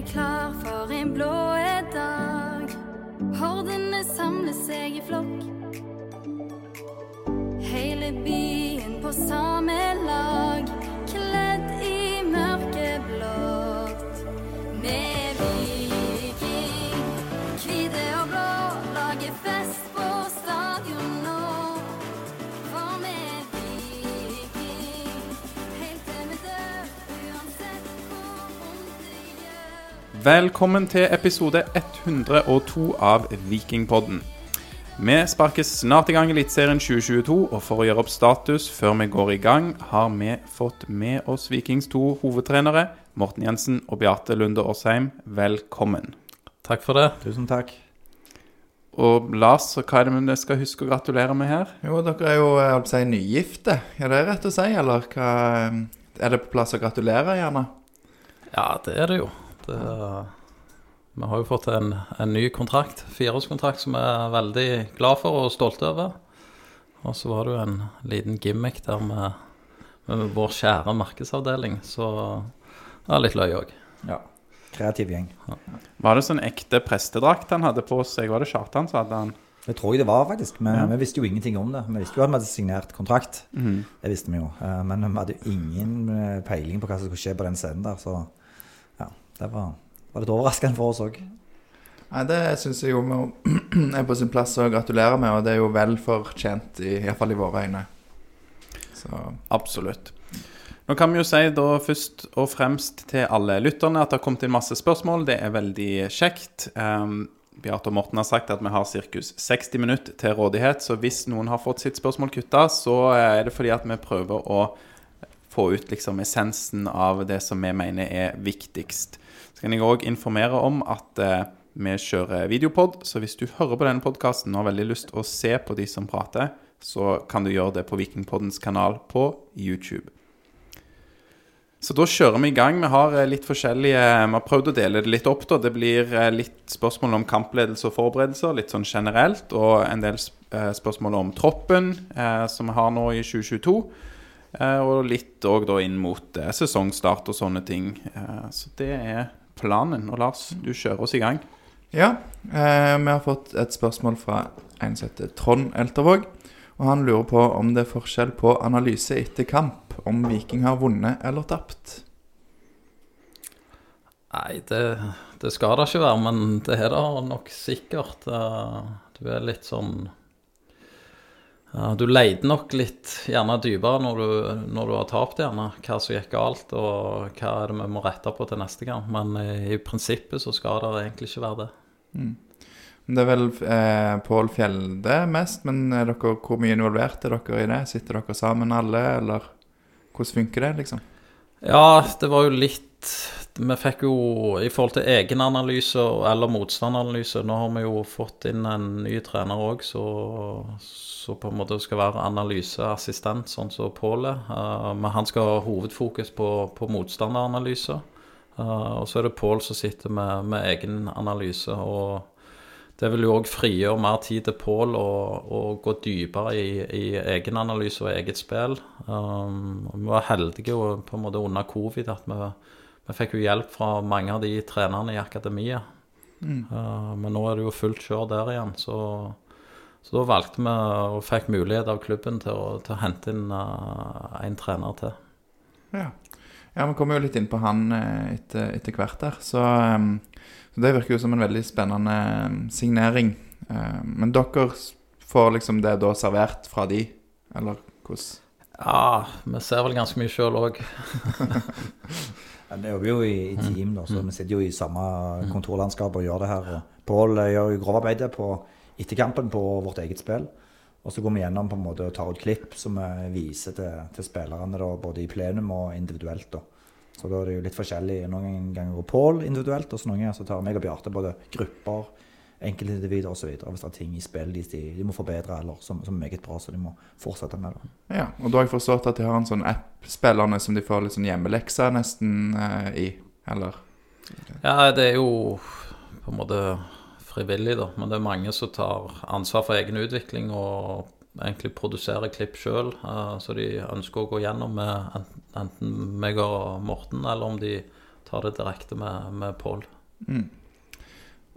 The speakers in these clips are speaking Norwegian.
er klar for en blå dag. Hordene samler seg i flokk. Hele byen på samme Velkommen til episode 102 av Vikingpodden. Vi sparker snart i gang Eliteserien 2022, og for å gjøre opp status før vi går i gang, har vi fått med oss Vikings to hovedtrenere, Morten Jensen og Beate Lunde Åsheim. Velkommen. Takk for det. Tusen takk. Og Lars, hva er det vi skal huske å gratulere med her? Jo, dere er jo jeg holdt på å si, nygifte. Er det rett å si, eller hva Er det på plass å gratulere, gjerne? Ja, det er det jo. Det, vi har jo fått en, en ny kontrakt, fireårskontrakt, som vi er veldig glad for og stolte over. Og så var det jo en liten gimmick der med, med vår kjære markedsavdeling, så det er litt løye òg. Ja. Kreativ gjeng. Var det sånn ekte prestedrakt han hadde på seg? Var det Kjartan som hadde han? Det tror jeg det var, faktisk. Vi, Ja. vi visste jo ingenting om det. Vi visste jo at vi hadde signert kontrakt. Mm. Det visste vi jo. Eh, Men vi hadde jo ingen eh, peiling på hva som skulle skje på den scenen der. Så ja, det var, var litt overraskende for oss òg. Nei, Det syns jeg jo vi er på sin plass å gratulere med, og det er jo vel fortjent, iallfall i i våre øyne. Så Absolutt. Nå kan vi jo si da først og fremst til alle lytterne at det har kommet inn masse spørsmål. Det er veldig kjekt. Um, Beate og Morten har sagt at vi har ca. 60 minutter til rådighet, så hvis noen har fått sitt spørsmål kutta, så er det fordi at vi prøver å få ut liksom essensen av det som vi mener er viktigst. Så kan jeg òg informere om at eh, vi kjører videopod, så hvis du hører på denne podkasten og har veldig lyst å se på de som prater, så kan du gjøre det på Vikingpoddens kanal på YouTube. Så da kjører vi i gang. Vi har eh, litt forskjellige Vi har prøvd å dele det litt opp. da. Det blir eh, litt spørsmål om kampledelse og forberedelser, litt sånn generelt. Og en del eh, spørsmål om troppen eh, som vi har nå i 2022. Eh, og litt òg inn mot eh, sesongstart og sånne ting. Eh, så det er planen. Og Lars, du kjører oss i gang. ja. Eh, vi har fått et spørsmål fra en som heter Trond Eltervåg. Og han lurer på om det er forskjell på analyse etter kamp, om Viking har vunnet eller tapt. Nei, det, det skal det ikke være, men det er det nok sikkert. Eh, Du er litt sånn Du leter nok litt gjerne dypere når du, når du har tapt, gjerne. Hva som gikk galt, og hva er det vi må rette på til neste gang. Men i, i prinsippet så skal det egentlig ikke være det. Det er vel eh, Pål Fjelde mest, men er dere, hvor mye involvert er dere i det? Sitter dere sammen alle, eller hvordan funker det, liksom? Ja, det var jo litt Vi fikk jo i forhold til egenanalyse eller motstanderanalyse Nå har vi jo fått inn en ny trener òg, så, så på en måte skal være analyseassistent, sånn som Pål er. Uh, men han skal ha hovedfokus på, på motstanderanalyse. Uh, og så er det Pål som sitter med, med egen analyse. og det vil jo òg frigjøre mer tid til Pål å, gå dypere i, i egenanalyse og eget spill. Um, vi var heldige på en måte under covid at vi, vi fikk jo hjelp fra mange av de trenerne i akademiet. Uh, men nå er det jo fullt kjør der igjen, så, så da valgte vi og fikk mulighet av klubben til å, til å hente inn uh, en trener til. Ja. ja, vi kommer jo litt inn på han eh, etter, etter hvert der. Så, um, så det virker jo som en veldig spennende ehm, signering. Uh, men dere får liksom det da servert fra de, eller hvordan? Ja, vi ser vel ganske mye sjøl òg. Ja, Vi jobber jo i, i team, da, så vi sitter jo i samme kontorlandskap og gjør det her. og Pål eh, gjør jo grovarbeidet på etterkampen på vårt eget spill. Og så går vi gjennom på en måte og tar ut klipp som vi viser til, til spillerne, da, både i plenum og individuelt. da. Så da er det jo litt forskjellig. Noen ganger går Pål individuelt, og så noen ganger så tar meg og Bjarte både grupper, enkeltindivider osv. Hvis det er ting i spill de, de, må forbedre eller som, som er meget bra, så de må fortsette med. det. Ja, og da har jeg forstått at de har en sånn app spillerne som de får litt sånn hjemmelekser nesten eh, i, eller? Ja, det er jo på en måte frivillig, da. Men det er mange som tar ansvar for egen utvikling og egentlig produserer klipp sjøl. så de ønsker å gå gjennom med enten- meg og Morten, eller om de tar det direkte med, med Pål.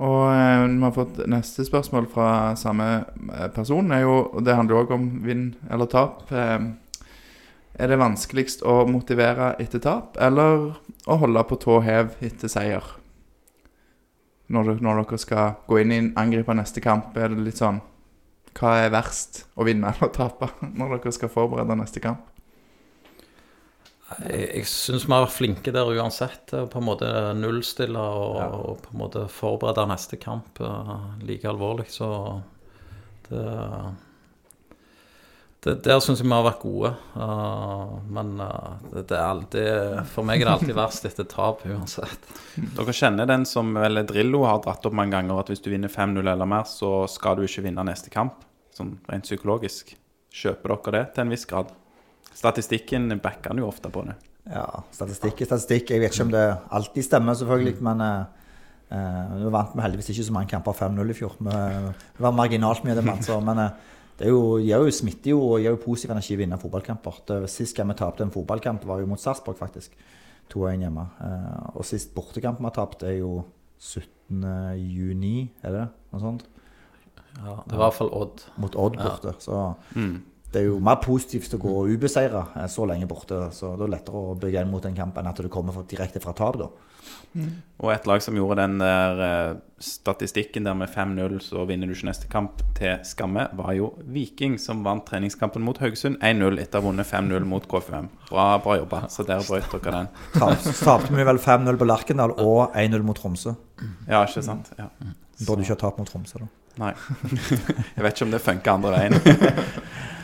Og eh, vi har fått neste spørsmål fra samme eh, person. Er jo, det handler òg om vinn eller tap. Eh, er det vanskeligst å motivere etter tap, eller å holde på tå hev etter seier? Når, når dere skal gå inn i angripe neste kamp, er det litt sånn Hva er verst? Å vinne eller tape når dere skal forberede neste kamp? Jeg, jeg syns vi har vært flinke der uansett. På en måte nullstille og, og på en måte forberede neste kamp eh, like alvorlig. Så det, det Der syns jeg vi har vært gode. Eh, men eh, det, det er alltid For meg er det alltid verst etter tap uansett. Dere kjenner den som vel Drillo har dratt opp mange ganger, at hvis du vinner 5-0 eller mer, så skal du ikke vinne neste kamp. Sånn rent psykologisk. Kjøper dere det til en viss grad? Statistikken backer han jo ofte på det. Ja, statistikk er statistikk. Jeg vet ikke om det alltid stemmer, selvfølgelig. Men Uh, nå vant vi heldigvis ikke så mange kamper 5-0 i fjor. Vi, vi var marginalt mye, det vant, så, men uh, det er jo, gir jo smitter jo og gir jo positiv energi å vinne fotballkamper. Det, sist gang vi tapte en fotballkamp, var jo mot Sarpsborg, faktisk. 2-1 hjemme. Uh, og sist bortekamp vi har tapt, er jo 17. juni, er det noe sånt? Ja, det var i hvert fall Odd. Mot Odd Ja. Så Så det er jo mer positivt å gå ubeseira så lenge borte. Så det er lettere å bygge inn mot en kamp enn at du kommer direkte fra tap, da. Og et lag som gjorde den der eh, statistikken der med 5-0, så vinner du ikke neste kamp, til skamme, var jo Viking, som vant treningskampen mot Haugesund 1-0 etter å ha vunnet 5-0 mot KFUM. Bra, bra jobba. Så der brøt dere den. Så Tapte vi vel 5-0 på Lerkendal og 1-0 mot Tromsø. Ja, ikke sant? Ja. Burde ikke ha tapt mot Tromsø, da. Nei. Jeg vet ikke om det funker andre veien.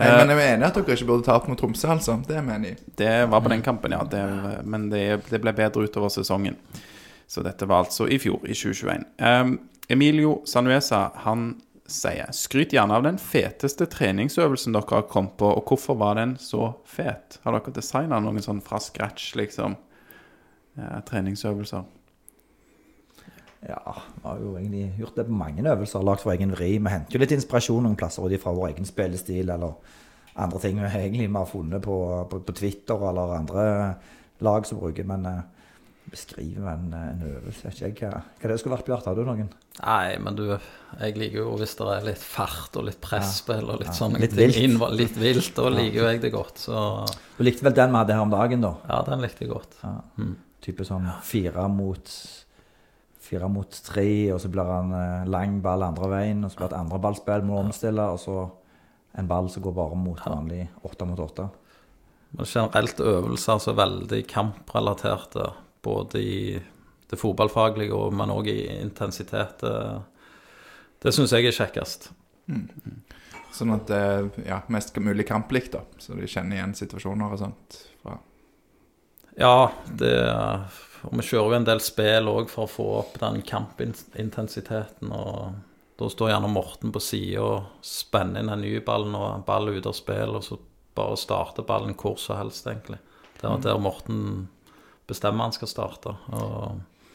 Eh, men jeg er enig i at dere ikke burde tape mot Tromsø, altså. Det mener jeg. Det var på den kampen, ja. Det, men det, det ble bedre utover sesongen. Så dette var altså i fjor, i 2021. Um, Emilio Sanuesa han sier skryt gjerne av den feteste treningsøvelsen dere har kommet på, og hvorfor var den så fet? Har dere designa noen sånn fra scratch, liksom? eh, treningsøvelser? Ja, vi har jo egentlig gjort det på mange øvelser. Lagt vår egen vri. Vi henter jo litt inspirasjon noen plasser fra vår egen spillestil eller andre ting vi egentlig vi har funnet på, på, på Twitter eller andre lag som bruker. Men beskriver beskrive en, en øvelse Vet ikke jeg hva, hva det skulle vært, Bjarte. Har du noen? Nei, men du, jeg liker jo hvis det er litt fart og litt presspill og litt Ja, sånne litt ting. vilt. Litt vilt, da liker jo jeg det godt. Så Du likte vel den vi hadde her om dagen, da? ja, den likte jeg godt. Ja. Type sånn fire mot Fire mot tre, og så blir det en lang ball andre veien, og så blir det et andre ballspill må omstille, og så en ball som går bare mot vanlig åtte mot åtte. Men generelt øvelser er veldig kamprelaterte, både i det fotballfaglige, og, men òg i intensitet. Det, det syns jeg er kjekkest. Sånn at det er ja, mest mulig kamplikt, da. Så de kjenner igjen situasjoner og sånt. Fra. Ja, det Og vi kjører jo en del spill òg for å få opp den kampintensiteten. Og da står gjerne Morten på sida og spenner inn en ny ball og ball ute av spill, og så bare starter ballen hvor som helst, egentlig. Det er der Morten bestemmer han skal starte.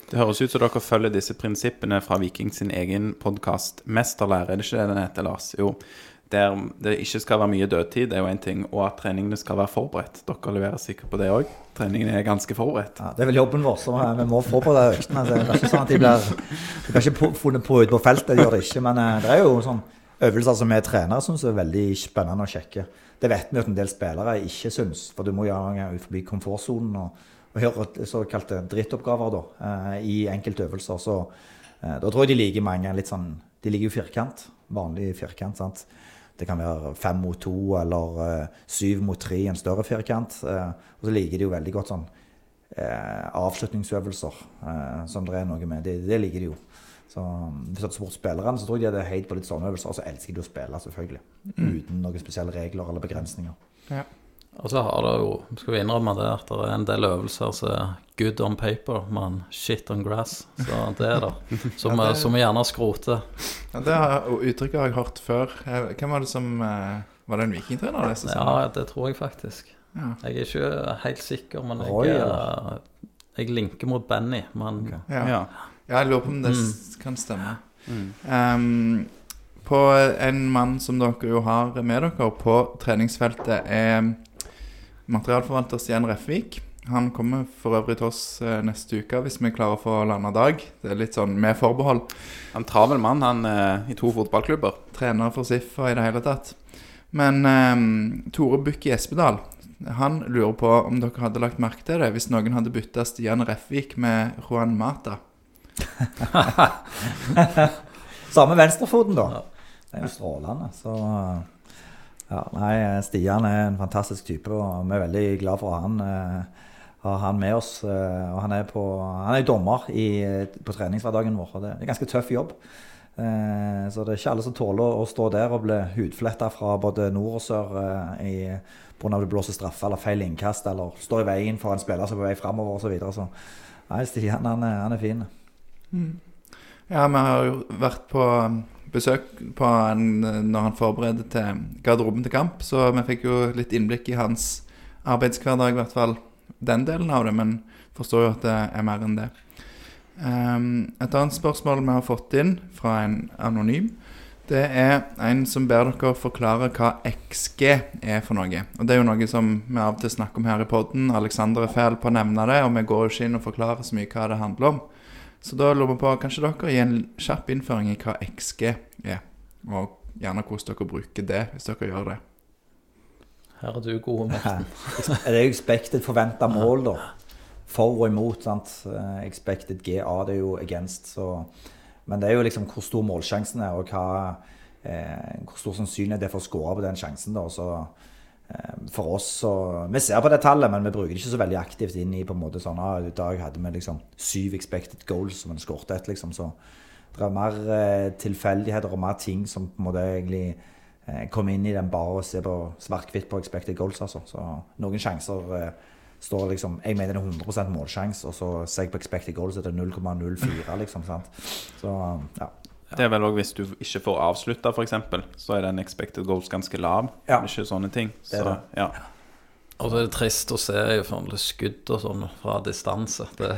Det høres ut som dere følger disse prinsippene fra Viking sin egen podkast 'Mesterlære'. Er det ikke det den heter, Lars? Jo. Der det ikke skal være mye dødtid, det er jo én ting. Og at treningene skal være forberedt. Dere leverer sikkert på det òg. Treningene er ganske forberedt. Ja, det er vel jobben vår, så vi må forberede øktene. Det er ikke sånn at de blir De ikke funnet på ute på feltet, det gjør det ikke. Men eh, det er jo sånn øvelser som vi trenere syns er veldig spennende og kjekke. Det vet vi at en del spillere ikke syns, for du må gjøre ut forbi komfortsonen og, og gjøre såkalte drittoppgaver da, eh, i enkelte øvelser. Så eh, da tror jeg de liker mange litt sånn De liker jo firkant. Vanlig firkant. sant? Det kan være fem mot to eller uh, syv mot tre, en større firkant. Uh, og så liker de jo veldig godt sånn uh, avslutningsøvelser som det er noe med. Det, det liker de jo. Så um, Hvis du hadde spurt spillerne, så tror jeg de hadde heid på litt sånne øvelser. Og så elsker de å spille, selvfølgelig. Uten noen spesielle regler eller begrensninger. Og så har det jo, skal vi innrømme det, at det er en del øvelser som er good on paper, men shit on grass. Så det er det. Som, Ja, det- som vi gjerne skroter. Ja, det har, uttrykket har jeg hørt før. Eh, Hvem var det som eh, Var det en vikingtrener? det Ja, det? tror jeg faktisk. Ja. Jeg er ikke helt sikker, men jeg, Oi, ja. jeg linker mot Benny. Men Okay. Ja. Ja. ja, jeg lurer på om det mm. kan stemme. Ehm, på en mann som dere jo har med dere på treningsfeltet, er materialforvalter Stian Refvik. Han kommer for øvrig til oss eh, neste uke hvis vi klarer å få landa dag. Det er litt sånn med forbehold. En travel mann, han eh, i to fotballklubber. Trener for SIF og i det hele tatt. Men eh, Tore i Espedal han lurer på om dere hadde lagt merke til det hvis noen hadde bytta Stian Refvik med Juan Mata. Samme venstrefoten, da. Det er jo strålende. Så ja, nei, Stian er en fantastisk type, og vi er veldig glad for å ha han, eh, ha han med oss. eh, Og han er, på, han er dommer i, på treningshverdagen vår, og det er en ganske tøff jobb. Eh, Så det er ikke alle som tåler å stå der og bli hudfletta fra både nord og sør eh, pga. det blåser straffe eller feil innkast eller står i veien for en spiller som er på vei framover osv. Så, videre. så nei, Stian han er, han er fin. Ja, vi har jo vært på um, besøk på han eh, når han forbereder til garderoben til kamp, så vi fikk jo litt innblikk i hans arbeidshverdag, i hvert fall den delen av det, men forstår jo at det er mer enn det. Um, et annet spørsmål vi har fått inn fra en anonym, det er en som ber dere forklare hva XG er for noe. Og Det er jo noe som vi av og til snakker om her i podden. Alexander er fæl på å nevne det, og vi går jo ikke inn og forklarer så mye hva det handler om. Så da lurer vi på, kanskje dere gir en kjapp innføring i hva XG er? Og gjerne hvordan dere bruker det, hvis dere gjør det. Her er du god, Morten. Det er jo expected forventa mål, da. For og imot. sant? Eh, Expected GA, det er jo against. Så. Men det er jo liksom hvor stor målsjansen er, og hva, eh, hvor stor sannsynlighet det er for å score på den sjansen. da, så eh, for oss så Vi ser på det tallet, men vi bruker det ikke så veldig aktivt inn i på en måte sånn ah, I dag hadde vi liksom syv expected goals, men skåret ett, liksom. Så det er mer eh, tilfeldigheter og mer ting som på en måte egentlig eh, kommer inn i den bare å se på svart-hvitt på expected goals, altså. Så noen sjanser eh, står liksom Jeg mener det er 100% målsjanse, og så ser jeg på expected goals at det er 0,04, liksom. sant? Så ja. Det er vel òg hvis du ikke får avslutta, f.eks., så er den expected goals ganske lav. Ja. Ikke sånne ting. Det er det. ja. Og det er trist å se til skudd og sånn fra distanse. Det,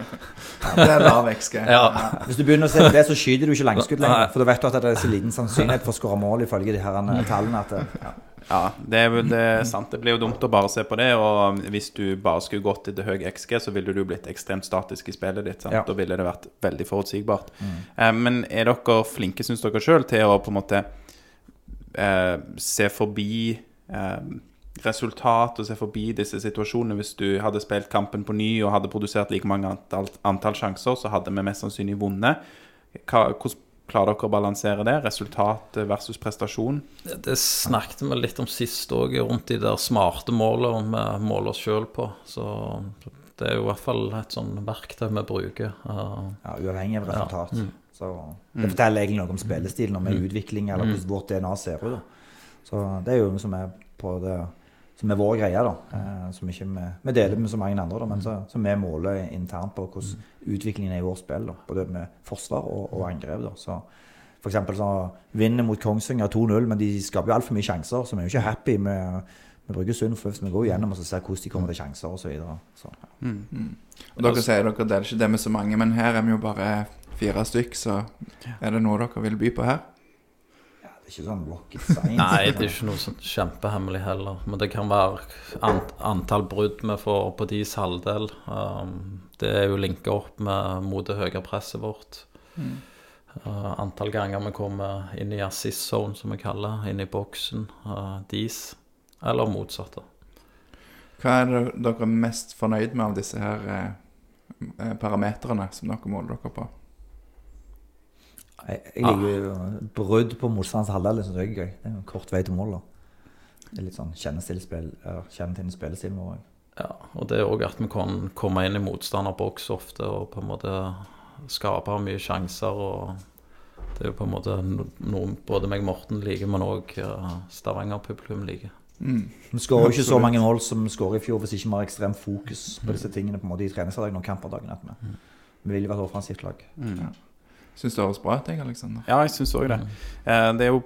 Det er lav XG. ja. Hvis du begynner å se på det, så skyter du ikke langskudd lenger. For da vet du at det er så liten sannsynlighet for å skåre mål ifølge de her tallene. at det, ja. ja, det er det er sant. Det blir jo dumt å bare se på det. Og hvis du bare skulle gått etter høy XG, så ville du blitt ekstremt statisk i spillet ditt. Sant? Ja. Da ville det vært veldig forutsigbart. Eh, men er dere flinke, syns dere sjøl, til å på en måte eh, se forbi eh, resultat og se forbi disse situasjonene. Hvis du hadde spilt kampen på ny og hadde produsert like mange antall, antall sjanser, så hadde vi mest sannsynlig vunnet. Hva, hvordan klarer dere å balansere det? Resultat versus prestasjon? det snakket vi litt om sist òg, rundt de der smarte målene vi måler oss sjøl på. Så det er jo i hvert fall et sånn verktøy vi bruker. Ja, uavhengig av resultat. Mm. Så Det forteller egentlig noe om spillestilen, om mm. utvikling, eller hvordan vårt DNA ser ut. Så det er jo noe som er på det som er vår greie, da. Eh, som ikke vi, vi deler med så mange andre, da, men så, som vi måler internt på hvordan utviklingen er i vårt spill. da. Både med forsvar og, og angrep. da. Så for eksempel så vinner mot Kongsvinger 2-0, men de skaper jo altfor mye sjanser, så vi er jo ikke happy med Vi bruker sunn fornuft, vi går gjennom og så ser hvordan de kommer til sjanser osv. Så, videre. mm. Og dere sier dere deler ikke det med så mange, men her er vi jo bare fire stykk, så er det noe dere vil by på her? Ikke sånn rocket science. nei, det er ikke noe sånn kjempehemmelig heller. Men det kan være ant antall brudd vi får på deres halvdel. Um, det er jo linka opp med mot det høye presset vårt. Uh, antall ganger vi kommer inn i assist zone, som vi kaller inn i boksen. Uh, deres. Eller motsatte. Hva er det dere er mest fornøyd med av disse her eh, eh, parametrene som dere måler dere på? Jeg, jeg liker jo brudd på motstanderens halvdel. Det jeg er gøy. Det er en kort vei til mål. da. Det er litt sånn Kjenne til spillestilen vår. Ja, og det er òg at vi kan komme inn i motstanderboks ofte og på en måte skape mye sjanser. og Det er jo på en måte noe både meg og Morten liker, men òg Stavanger-publikum liker. Mm. Vi skårer jo ikke så mange mål som vi skårer i fjor hvis ikke vi har ekstremt fokus på disse tingene på en måte i treningsdagen og kamperdagen. At vi, vi vil jo være et offensivt Syns det høres bra ut, jeg, Aleksander. Ja, jeg syns òg det. Eh, Det er jo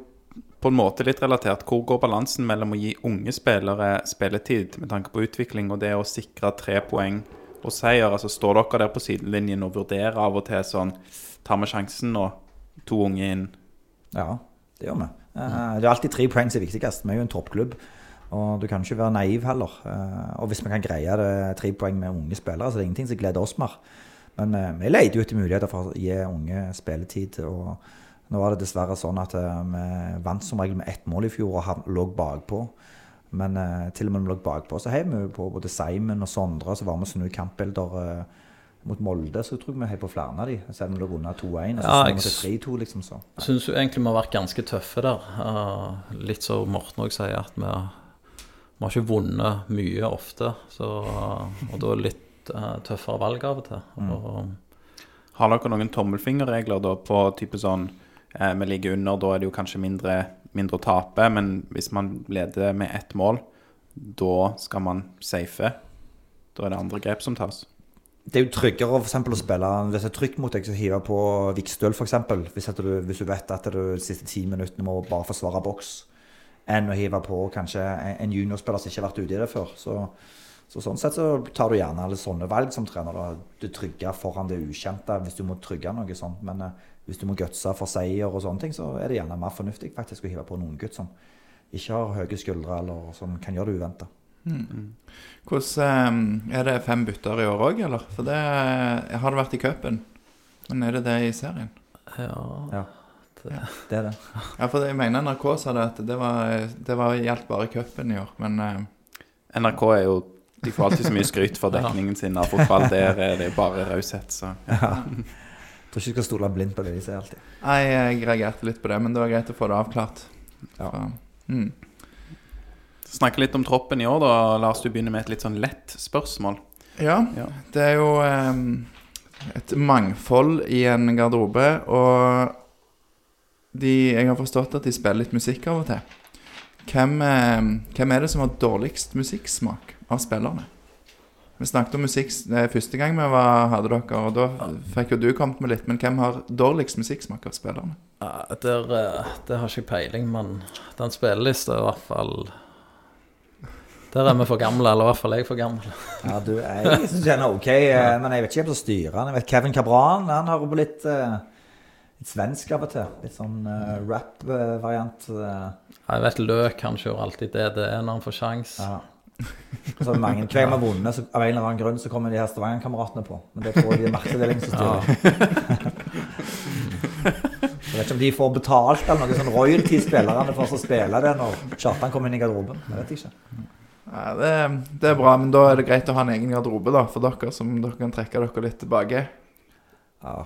på en måte litt relatert. Hvor går balansen mellom å gi unge spillere spilletid med tanke på utvikling, og det å sikre tre poeng og seier? Altså Står dere der på sidelinjen og vurderer av og til sånn Tar vi sjansen nå? To unge inn. Ja, det gjør vi. Eh, Det er alltid tre poeng som er viktigst. Vi er jo en toppklubb. Og du kan ikke være naiv heller. Eh, Og hvis vi kan greie det tre poeng med unge spillere, så det er ingenting som gleder oss mer. Men eh, vi leter jo etter muligheter for å gi unge spilletid. og nå var det dessverre sånn at eh, vi vant som regel med ett mål i fjor og lå bakpå. Men eh, til og med når vi lå bakpå, så heiv vi på både Simon og Sondre. Så var vi og snu kampbilder eh, mot Molde, så tror jeg vi heiv på flere av de. Selv om vi lå under 2-1. Og så Ja, snur vi til 3-2, liksom. så. Syns jo egentlig vi har vært ganske tøffe der. Litt som Morten òg sier, at vi, vi har ikke vunnet mye ofte. Så, og da litt tøffere valg av og til. Og, Har dere noen tommelfingerregler da på type sånn eh, Vi ligger under, da er det jo kanskje mindre, mindre å tape, men hvis man leder med ett mål, da skal man safe. Da er det andre grep som tas. Det er jo tryggere for eksempel, å spille hvis det er trygt mot deg, så hive på Vikstøl f.eks. Hvis, du- hvis du vet at du de siste ti minuttene må bare forsvare boks, enn å hive på kanskje en- en juniorspiller som ikke har vært ute i det før. Så, så sånn sett så tar du gjerne alle sånne valg som trener. Da. Du trygger foran det ukjente hvis du må trygge noe sånt. Men eh, hvis du må gutse for seier og sånne ting, så er det gjerne mer fornuftig faktisk å hive på en unggutt som ikke har høye skuldre, eller som kan gjøre det uventa. Hvordan eh, Er det fem bytter i år òg, eller? For det eh, har det vært i cupen. Men er det det i serien? ja, Ja, det er det. Ja, for jeg mener NRK sa det at det var, det var gjaldt bare i cupen i år. Men eh, NRK er jo De får alltid så mye skryt for dekningen sin av fotball. Der er det bare raushet, så ja. Jeg tror ikke du skal stole blindt på det de sier alltid. nei, jeg reagerte litt på det. Men det var greit å få det avklart. Ja. Så, mm. Snakke litt om troppen i år, da. La oss du begynne med et litt sånn lett spørsmål. Ja, Ja. det er jo um, et mangfold i en garderobe, og de, jeg har forstått at de spiller litt musikk av og til. Hvem, eh, hvem er det som har dårligst musikksmak av spillerne? Vi snakket om musikk eh, første gang vi var, hadde dere, og da fikk jo du kommet med litt. Men hvem har dårligst musikksmak av spillerne? Ja, der, eh, det har ikke jeg peiling, men den spillelista er i hvert fall Der er vi for gamle, eller i hvert fall jeg for gammel. Ja, du, jeg syns den er ok, men jeg vet ikke hvem som styrer den. Jeg vet Kevin Cabran han har på litt, litt svensk av og til. Litt sånn uh, rap-variant. Jeg vet Løk han kjører alltid DDE når han får sjans. ja. Så er det mange, Hver gang vi har vunnet, så av en eller annen grunn så kommer de her Stavanger-kameratene på. Men det tror jeg de er markedsavdelingen som styrer. Jeg vet ikke om de får betalt eller noe sånn royalty-spillerne for å spille det når Kjartan kommer inn i garderoben. Jeg vet ikke. Ja, det, det er bra, men da er det greit å ha en egen garderobe da, for dere, som dere kan trekke dere litt tilbake. Ja.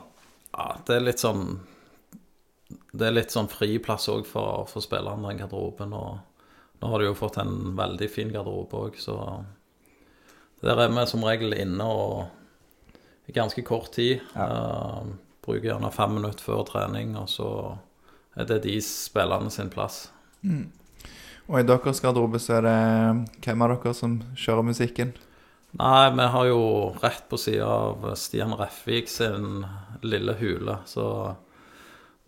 Ja, det er litt sånn Det er litt sånn friplass òg for, for spillerne, den garderoben. Og nå har de jo fått en veldig fin garderobe òg, så der er vi som regel inne og i ganske kort tid. Eh, bruker gjerne fem minutter før trening, og så er det de spillerne sin plass. Og i deres garderobe så er det hvem av dere som kjører musikken? Nei, vi har jo rett på sida av Stian Refvik sin lille hule, så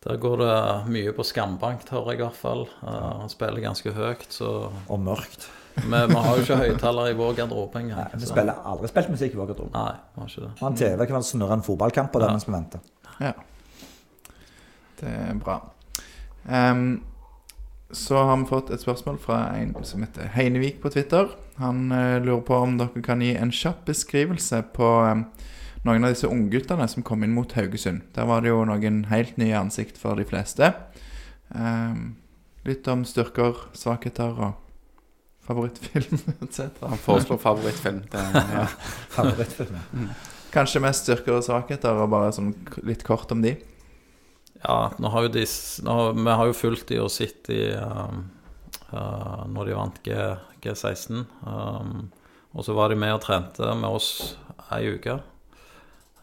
der går det mye på skambank, hører jeg i hvert fall. Uh, han spiller ganske høyt, så Og mørkt. Men vi har jo ikke høyttaler i vår garderobe Nei, engang. vi så- spiller aldri spilt musikk i vår garderobe. Nei, vi har ikke det. Vi en TV kan snurre en fotballkamp på den mens vi venter. Ja. Det er bra. Um, så har vi fått et spørsmål fra en som heter Heinevik på Twitter. Han uh, lurer på om dere kan gi en kjapp beskrivelse på eh, noen av disse ungguttene som kom inn mot Haugesund. Der var det jo noen helt nye ansikt for de fleste. Um, litt om styrker, svakheter og favorittfilm etc. Han foreslår favorittfilm. Det, ja. Favorittfilm. Kanskje mest styrker og svakheter, og bare sånn litt kort om de. Ja, nå har jo de, nå, vi har jo fulgt de og sett de um, uh, når de vant G, G16. Um, og så var de med og trente med oss ei uke.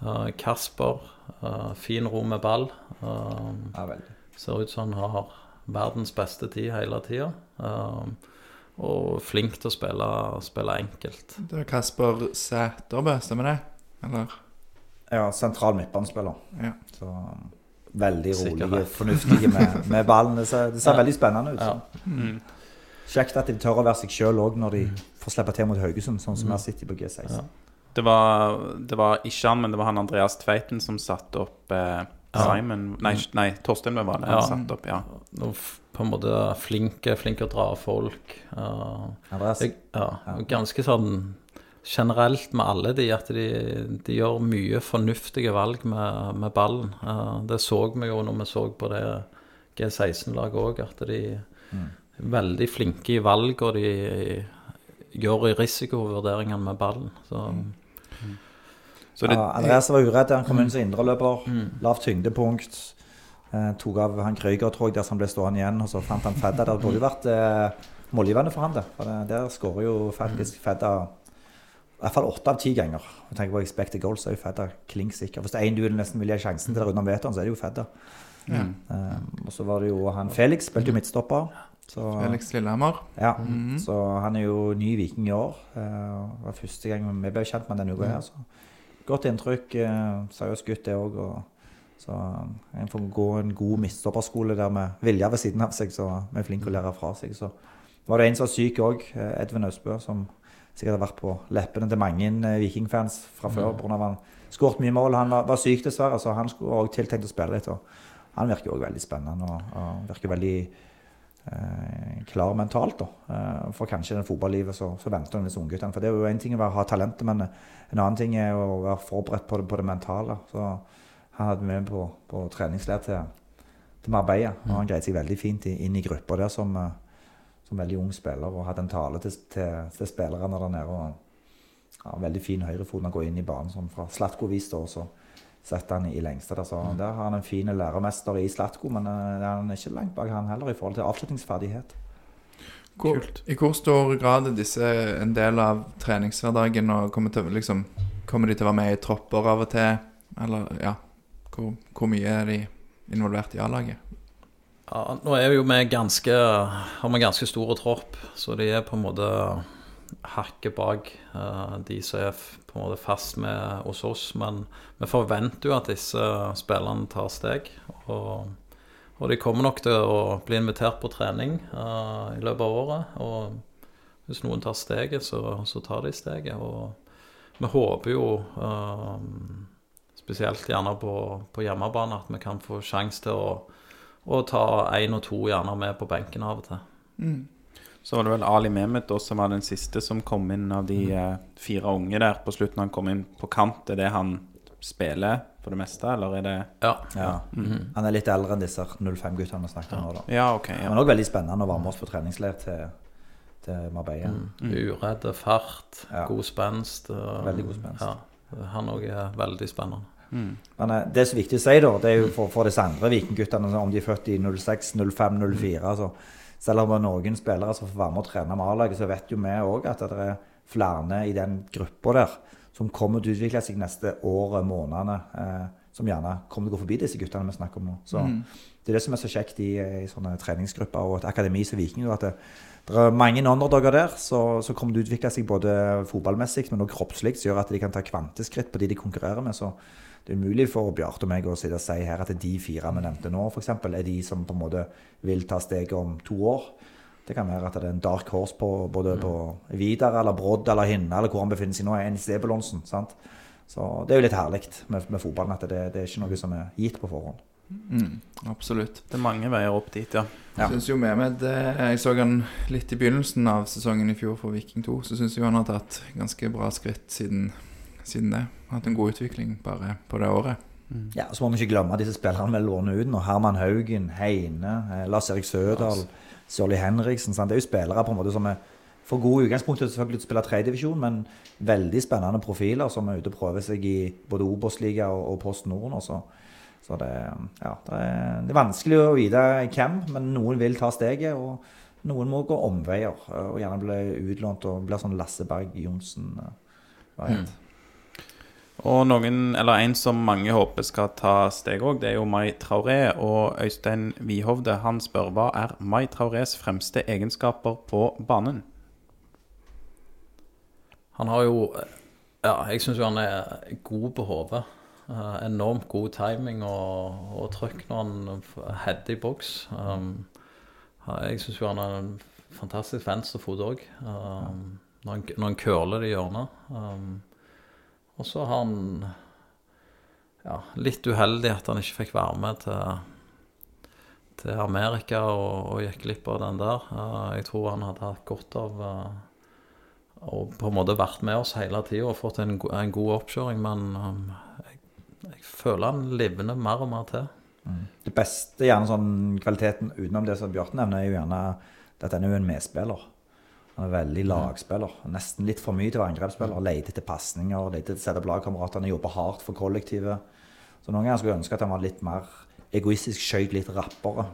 Uh, Kasper, uh, fin ro med ball. Um, Ja, veldig. ser ut som han har verdens beste tid hele tida. Og flink til å spille, spille enkelt. Det er Kasper Sæterbø, stemmer det? Eller? Ja, sentral midtbanespiller. Ja. Så um, veldig Sikkert og fornuftig med, med ballen. Det ser, det ser Ja. veldig spennende ut. Ja. Mm. Kjekt at de tør å være seg sjøl òg når de får slippe til mot Haugesund, sånn som vi har sett på G16. Ja. Det var, det var ikke han, men det var han Andreas Tveiten som satte opp eh, Ja. Simon Nei, nei Torstein var det han Ja. satte opp, ja. På en måte flinke, flinke å dra folk. Uh, Andreas? jeg, ja, ganske sånn generelt med alle de, at de, de gjør mye fornuftige valg med, med ballen. Uh, det så vi jo når vi så på det G16-laget òg, at de er veldig flinke i valg, og de gjør i risikovurderingene med ballen. Så Så det, Ja, Andreas var uredd. Han kom inn som indreløper. Lavt tyngdepunkt. Eh, tok av han Krüger, tror jeg, der som ble stående igjen. Og så fant han Fedda. Det burde jo vært eh, målgivende for han, det. For det, der skårer jo faktisk Fedda i hvert fall åtte av ti ganger. Jeg tenker på expected goals, så er jo Fedda klink sikker. Hvis det er én duell nesten vil gi sjansen til der under meteren, så er det jo Fedda. Eh, og så var det jo han Felix, spilte jo midtstopper. Så, Felix Lillehammer. ja, så han er jo ny viking i år. Eh, Det var første gang vi ble kjent med denne uka her. Så godt inntrykk. Seriøs Seriøst gutt, det òg. Så en får gå en god midtstopperskole der med Vilja ved siden av seg, så vi er flinke å lære fra seg. Så var det en som var syk òg, Edvin Austbø, som sikkert har vært på leppene til mange eh, vikingfans fra før. av Han skåret mye mål. Han var, var syk, dessverre, så han skulle òg tiltenkt å spille litt. og Han virker òg veldig spennende og, og virker veldig eh, klar mentalt. da. Eh, for kanskje i fotballivet så, så venter han disse ungguttene. For det er jo en ting å ha talentet, men en annen ting er å være forberedt på det, på det mentale. Så han hadde med på, på treningsleir til, til Marbella, og han greide seg veldig fint inn i gruppa der som, eh, som veldig ung spiller, og hadde en tale til, til, til spillerne der nede. og ja, Veldig fin høyrefot når han går inn i banen, sånn fra Slatko-vis, da, og så setter han i lengste. Der, så der har han en fin læremester i Slatko, men eh, han er ikke langt bak han heller i forhold til avslutningsferdighet. Hvor, I hvor stor grad er disse en del av treningshverdagen og kommer, til, liksom, kommer de til å være med i tropper av og til? Eller ja, hvor, hvor mye er de involvert i A-laget? Ja, nå er vi jo med ganske Har vi ganske store tropp, så de er på en måte hakket bak uh, de som er på en måte fast med hos oss. Men vi forventer jo at disse spillerne tar steg. Og, og de kommer nok til å bli invitert på trening uh, i løpet av året. Og hvis noen tar steget, så, så tar de steget. Og vi håper jo uh, spesielt gjerne på, på hjemmebane at vi kan få sjanse til å å ta én og to gjerne med på benken av og til. Så var det vel Ali Mehmet også, som var den siste som kom inn av de mm. fire unge der på slutten. Han kom inn på kant. Er det han spiller på det meste, eller er det Ja. Ja. Han er litt eldre enn disse 05-guttene vi snakket om nå. da. Ja, okay, ja. Men òg veldig spennende å være med oss på treningsleir til, til Marbella. Uredde, fart, Ja. god spenst. og- Veldig god spenst. Ja, han òg er veldig spennende. Men eh, det som er viktig å si, da, det er jo for, for disse andre vikingguttene, om de er født i 06, 05, 04 altså, Selv om det er noen spillere som får være med og trene med A-laget, så vet jo vi òg at det er flere i den gruppa der som kommer til å utvikle seg neste år, månedene, eh, som gjerne kommer til å gå forbi disse guttene vi snakker om nå. Så Det er det som er så kjekt i, i sånne treningsgrupper og et akademi som Viking. at det, det er mange underdogger der så, så kommer til å utvikle seg både fotballmessig, men også kroppslig, som gjør at de kan ta kvanteskritt på de de konkurrerer med. så det er umulig for Bjarte og meg å sitte og si her at de fire vi nevnte nå, f.eks., er de som på en måte vil ta steget om to år. Det kan være at det er en dark horse på både på Vidar eller Brodd eller Hinne eller hvor han befinner seg nå, en i Sebulonsen. sant? Så det er jo litt herlig med, med fotballen at det, det er ikke noe som er gitt på forhånd. Mm, absolutt. Det er mange veier opp dit, ja. Ja. Synes jo Mehmed eh, Jeg så han litt i begynnelsen av sesongen i fjor for Viking 2. Så syns jeg han har tatt ganske bra skritt siden, siden det. Hatt en god utvikling bare på det året. Ja, Så må vi ikke glemme disse spillerne vi låner ut nå. Herman Haugen, Heine, eh, Lars-Erik Sødal, Sørli Henriksen. Sant? Det er jo spillere på en måte som er for gode utgangspunkt utgangspunktet selvfølgelig til å spille tredjedivisjon, men veldig spennende profiler som er ute og prøver seg i både Obos-liga og, og Post Nord. nå, Så, så det, ja, det, er, det er vanskelig å vite hvem, men noen vil ta steget. og noen må gå omveier eh, og gjerne bli utlånt og bli sånn Lasse Berg Johnsen-variant. Og noen, eller en som mange håper skal ta steg òg, det er jo Mai Traoré. Og Øystein Wihovde han spør hva er Mai Traorés fremste egenskaper på banen? Han har jo Ja, jeg syns jo han er god på hodet. Eh, enormt god timing og, og trøkk når han header i boks. Um, jeg syns jo han er en fantastisk venstrefot òg. Um, når han curler det i hjørnet. Um, og så har han ja, litt uheldig at han ikke fikk være med til, til Amerika og, og gikk glipp av den der. Jeg tror han hadde hatt godt av eh, å på en måte vært med oss hele tida og fått en, en god oppkjøring, men eh, jeg, jeg føler han livner mer og mer til. Det beste, gjerne sånn kvaliteten utenom det som Bjarte nevner, er jo gjerne at han er jo en medspiller. Han er veldig lagspiller. Nesten litt for mye til å være angrepsspiller. Leter etter pasninger, leter etter å sette opp lagkameratene, jobber hardt for kollektivet. Så noen ganger skulle jeg ønske at han var litt mer egoistisk, skjøt litt rappere.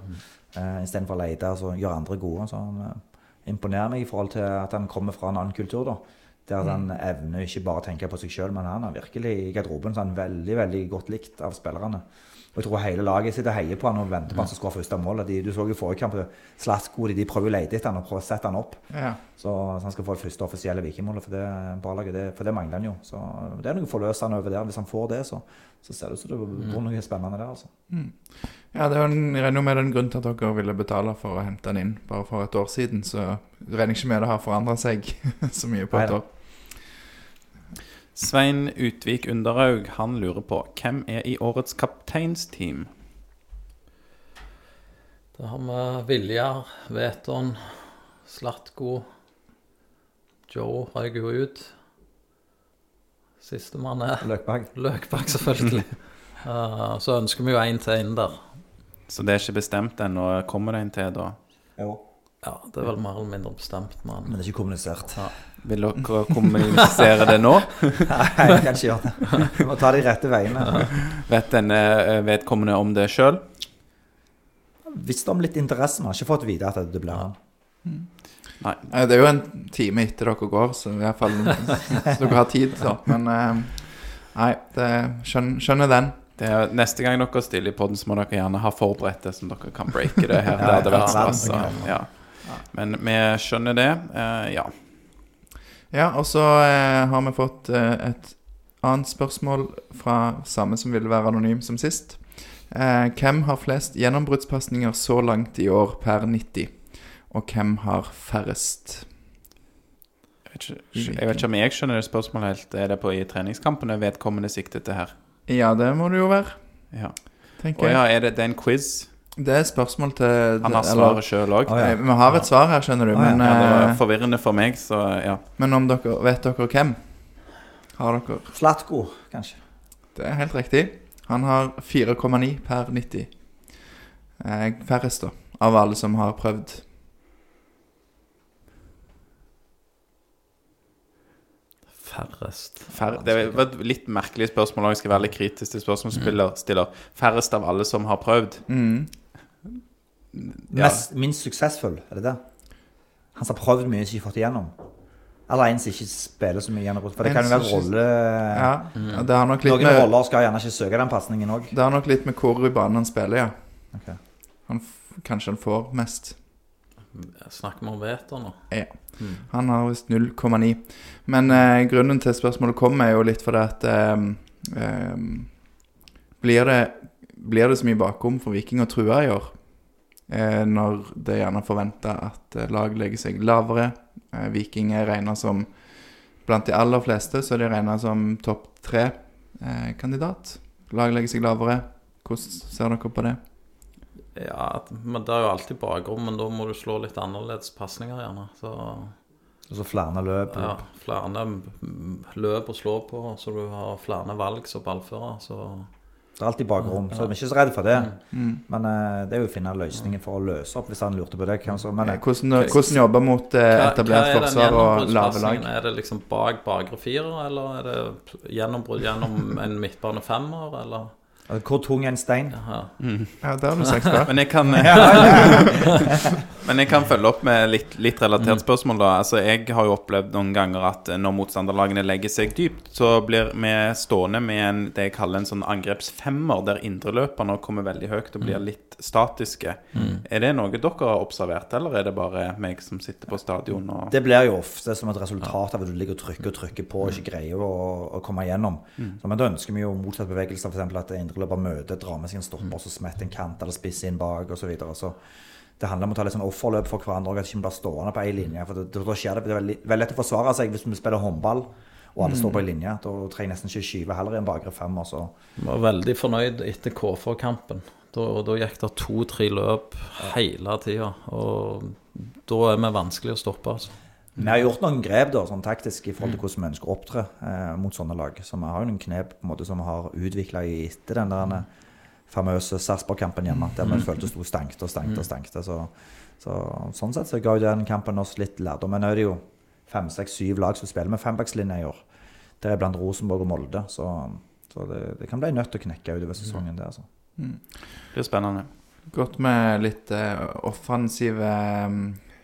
Uh, Istedenfor å lete og så gjøre andre gode. Så han uh, imponerer meg i forhold til at han kommer fra en annen kultur. da. Der han evner ikke bare å tenke på seg sjøl, men han er virkelig i garderoben så er veldig veldig godt likt av spillerne. Og jeg tror hele laget sitter og heier på han og venter på han som skårer første mål. De, du så jo forrige kamp, Slasko de, de prøver å lete etter han og prøver å sette han opp. Ja. Så, så han skal få det første offisielle Vikingmålet for det barlaget. Det, for det mangler han jo. Så det er noe forløsende over der. Hvis han får det, så, så ser det ut som det bor noe spennende der. altså. Ja, det er regner jo med den grunnen til at dere ville betale for å hente han inn bare for et år siden. Så regner ikke med det har forandra seg så mye på et år. Svein Utvik Underhaug han lurer på hvem er i årets kapteinsteam? Da har vi Viljar, Veton, Slatko Joe røyk jo ut. Sistemann er Løkbakk. Løkbakk, selvfølgelig. uh, så ønsker vi jo en til inn der. Så det er ikke bestemt ennå. Kommer det en til da? Jo. Ja, det er vel mer eller mindre bestemt, men Men det er ikke kommunisert. Vil dere kommunisere det nå? Nei, jeg kan ikke gjøre det. Vi må ta de rette veiene. Vet denne eh, vedkommende om det sjøl? Visste om litt interesse, men har ikke fått vite at det blir han. Nei. Eh, Det er jo en time etter dere går, så i hvert fall så dere har tid. Så. Men eh, nei, det, skjønner, skjønner den. Det er, neste gang dere stiller i podden, så må dere gjerne ha forberedt det, som dere kan breake det her. Det hadde vært Ja, stas. Ja. Men vi skjønner det. eh, ja. Ja, og så eh, har vi fått eh, et annet spørsmål fra samme som ville være anonym som sist. Eh, hvem har flest gjennombruddspasninger så langt i år per 90? Og hvem har færrest? Jeg vet, ikke, jeg vet ikke om jeg skjønner det spørsmålet helt. Er det på i treningskampene vedkommende siktet til her? Ja, det må det jo være, Ja. tenker jeg. ja, er det, det er en quiz? Det er et spørsmål til Han har svaret sjøl òg. Ja. Eh, Vi har et svar her, skjønner du. Å, ja. Men, Ja, det var eh, forvirrende for meg, så ja. men om dere vet dere hvem? Har dere Slatko, kanskje. Det er helt riktig. Han har 4,9 per 90. Eh, færrest, da, av alle som har prøvd. færrest. Fær, det var et litt merkelig spørsmål, og jeg skal være litt kritisk til spørsmålsstiller. stiller. Færrest av alle som har prøvd. Mm. Ja. Mest, minst suksessfull, er det det? Han som har prøvd mye, som ikke fått igjennom? Eller en som ikke spiller så mye gjennom? For det En kan jo være rolle... Ja, ja, det har nok litt Noen med roller skal gjerne ikke søke den pasningen òg. Det har nok litt med hvor i banen han spiller, ja. Okay. Han kanskje han får mest. Snakker vi om Veter nå? Ja. Han har visst 0,9. Men eh, grunnen til spørsmålet kommer, er jo litt fordi at eh, eh, blir, det, blir det så mye bakrom for Viking å true i år? Eh, når det er gjerne forventa at eh, lag legger seg lavere. Eh, Viking er regna som Blant de aller fleste så er de regna som topp tre-kandidat. lag legger seg lavere. Hvordan ser dere på det? Ja, men det er jo alltid bakrom, men da må du slå litt annerledes pasninger, gjerne. Så Og så flere løp. ja, flere løp å slå på, så du har flere valg som ballfører. Så Det er alltid bakrom, så vi er ikke så redde for det. Mm. Men uh, det er jo å finne løsningen for å løse opp, hvis han lurte på det. Kanskje. Men eh, Hvordan, hvordan jobbe mot etablert hva, hva etablert er forsvar og lave lag? Er det liksom bak bakre firer, eller er det gjennombrudd gjennom en midtbane femmer, eller? eh, hvor tung er en stein? Ja. Ja, det har du sagt før. Men jeg kan Men jeg kan følge opp med litt, litt relatert spørsmål. da Altså Jeg har jo opplevd noen ganger at når motstanderlagene legger seg dypt, så blir vi stående med en, det jeg kaller en sånn angrepsfemmer, der indreløperne kommer veldig høyt og blir litt statiske. Er det noe dere har observert, eller er det bare meg som sitter på stadion og Det blir jo ofte som et resultat av at du ligger og trykker og trykker på og ikke greier å, å komme igjennom. Så, men da ønsker vi jo motsatt bevegelse, f.eks. at indreløper møter, drar med seg en stopper, så smetter en kant eller spiss inn bak osv. Så, videre. så det handler om å ta litt sånn offerløp for hverandre, at ikke blir stående på én linje. For da skjer det, det er veldig, veldig lett å forsvare seg hvis vi spiller håndball og alle står på en linje. Da trenger jeg nesten ikke skyve heller i en bakre femmer. Så Jeg var veldig fornøyd etter KFA-kampen. Da, da gikk det to-tre løp hele tida. Og da er vi vanskelig å stoppe, altså. Vi har gjort noen grep da, sånn taktisk i forhold til hvordan vi ønsker å opptre eh, mot sånne lag. Så vi har jo noen knep på en måte som vi har utvikla etter den der famøse Sarpsborg-kampen hjemme, der vi følte sto stengt og stengt og stengte. Så, så, sånn sett så ga jo den kampen oss litt lærdom. Men nå er det jo fem, seks, syv lag som spiller med fembackslinje i år. Det er blant Rosenborg og Molde. Så, så det, det kan bli nødt til å knekke utover sesongen, det, altså. Det blir spennende. Godt med litt eh, offensive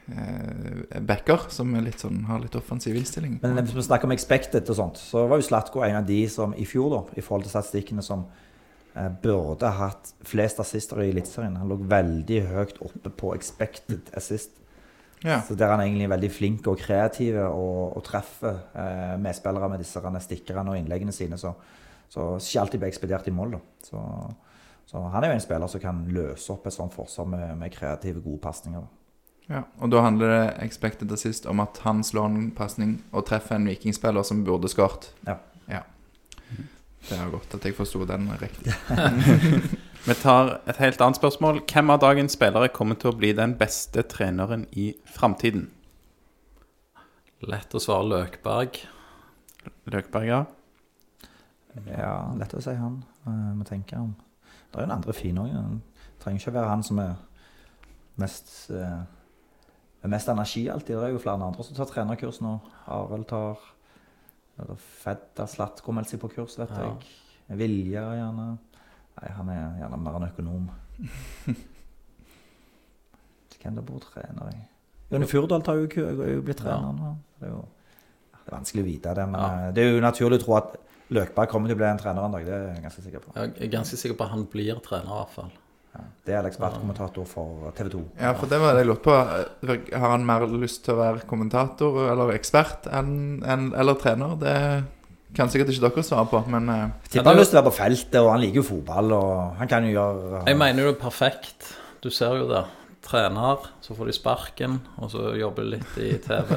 eh, backer, som er litt sånn, har litt offensiv innstilling. Men hvis vi snakker om expected og sånt, så var jo Slatko en av de som i fjor, da, i forhold til statistikkene, som burde hatt flest assister i Eliteserien. Han lå veldig høyt oppe på expected assist. Ja. Så der er han egentlig veldig flink og kreativ og, og treffer eh, medspillere med disse stikkerne og innleggene sine. Så, så ikke alltid blir ekspedert i mål. Så, så han er jo en spiller som kan løse opp et sånt forsvar med, med kreative, gode pasninger. Ja, og da handler det expected assist om at han slår en pasning og treffer en vikingspiller som burde skåret. Ja. ja. Det er godt at jeg forsto den riktig. Vi tar et helt annet spørsmål. Hvem av dagens spillere kommer til å bli den beste treneren i framtiden? Lett å svare Løkberg. Løkberg, ja. Ja, lett å si han. Vi må tenke om. Det er jo en andre fin òg. Trenger ikke være han som er mest eh, med mest energi alltid. Det er jo flere andre som tar trenerkurs nå. Arild tar eller Fedda Slatko meldte seg på kurs, vet Ja. jeg. Vilja gjerne. Nei, han er gjerne mer en økonom. Hvem der bor trener i? Jonny Furdal tar jo, jo blitt trener nå. Det er jo det er vanskelig å vite det, men Ja. eh, det er jo naturlig å tro at Løkberg kommer til å bli en trener en dag. Det er jeg ganske sikker på. Jeg er ganske sikker på at han blir trener, i hvert fall. Det er ekspertkommentator for TV 2. Ja, for det var det jeg lurte på. Har han mer lyst til å være kommentator eller ekspert enn, enn, eller trener? Det kan sikkert ikke dere svare på, men Jeg Tipper han har lyst til å være på feltet, og han liker jo fotball. Og han kan jo gjøre Jeg mener jo det er perfekt. Du ser jo det. Trener, så får de sparken, og så jobber de litt i TV.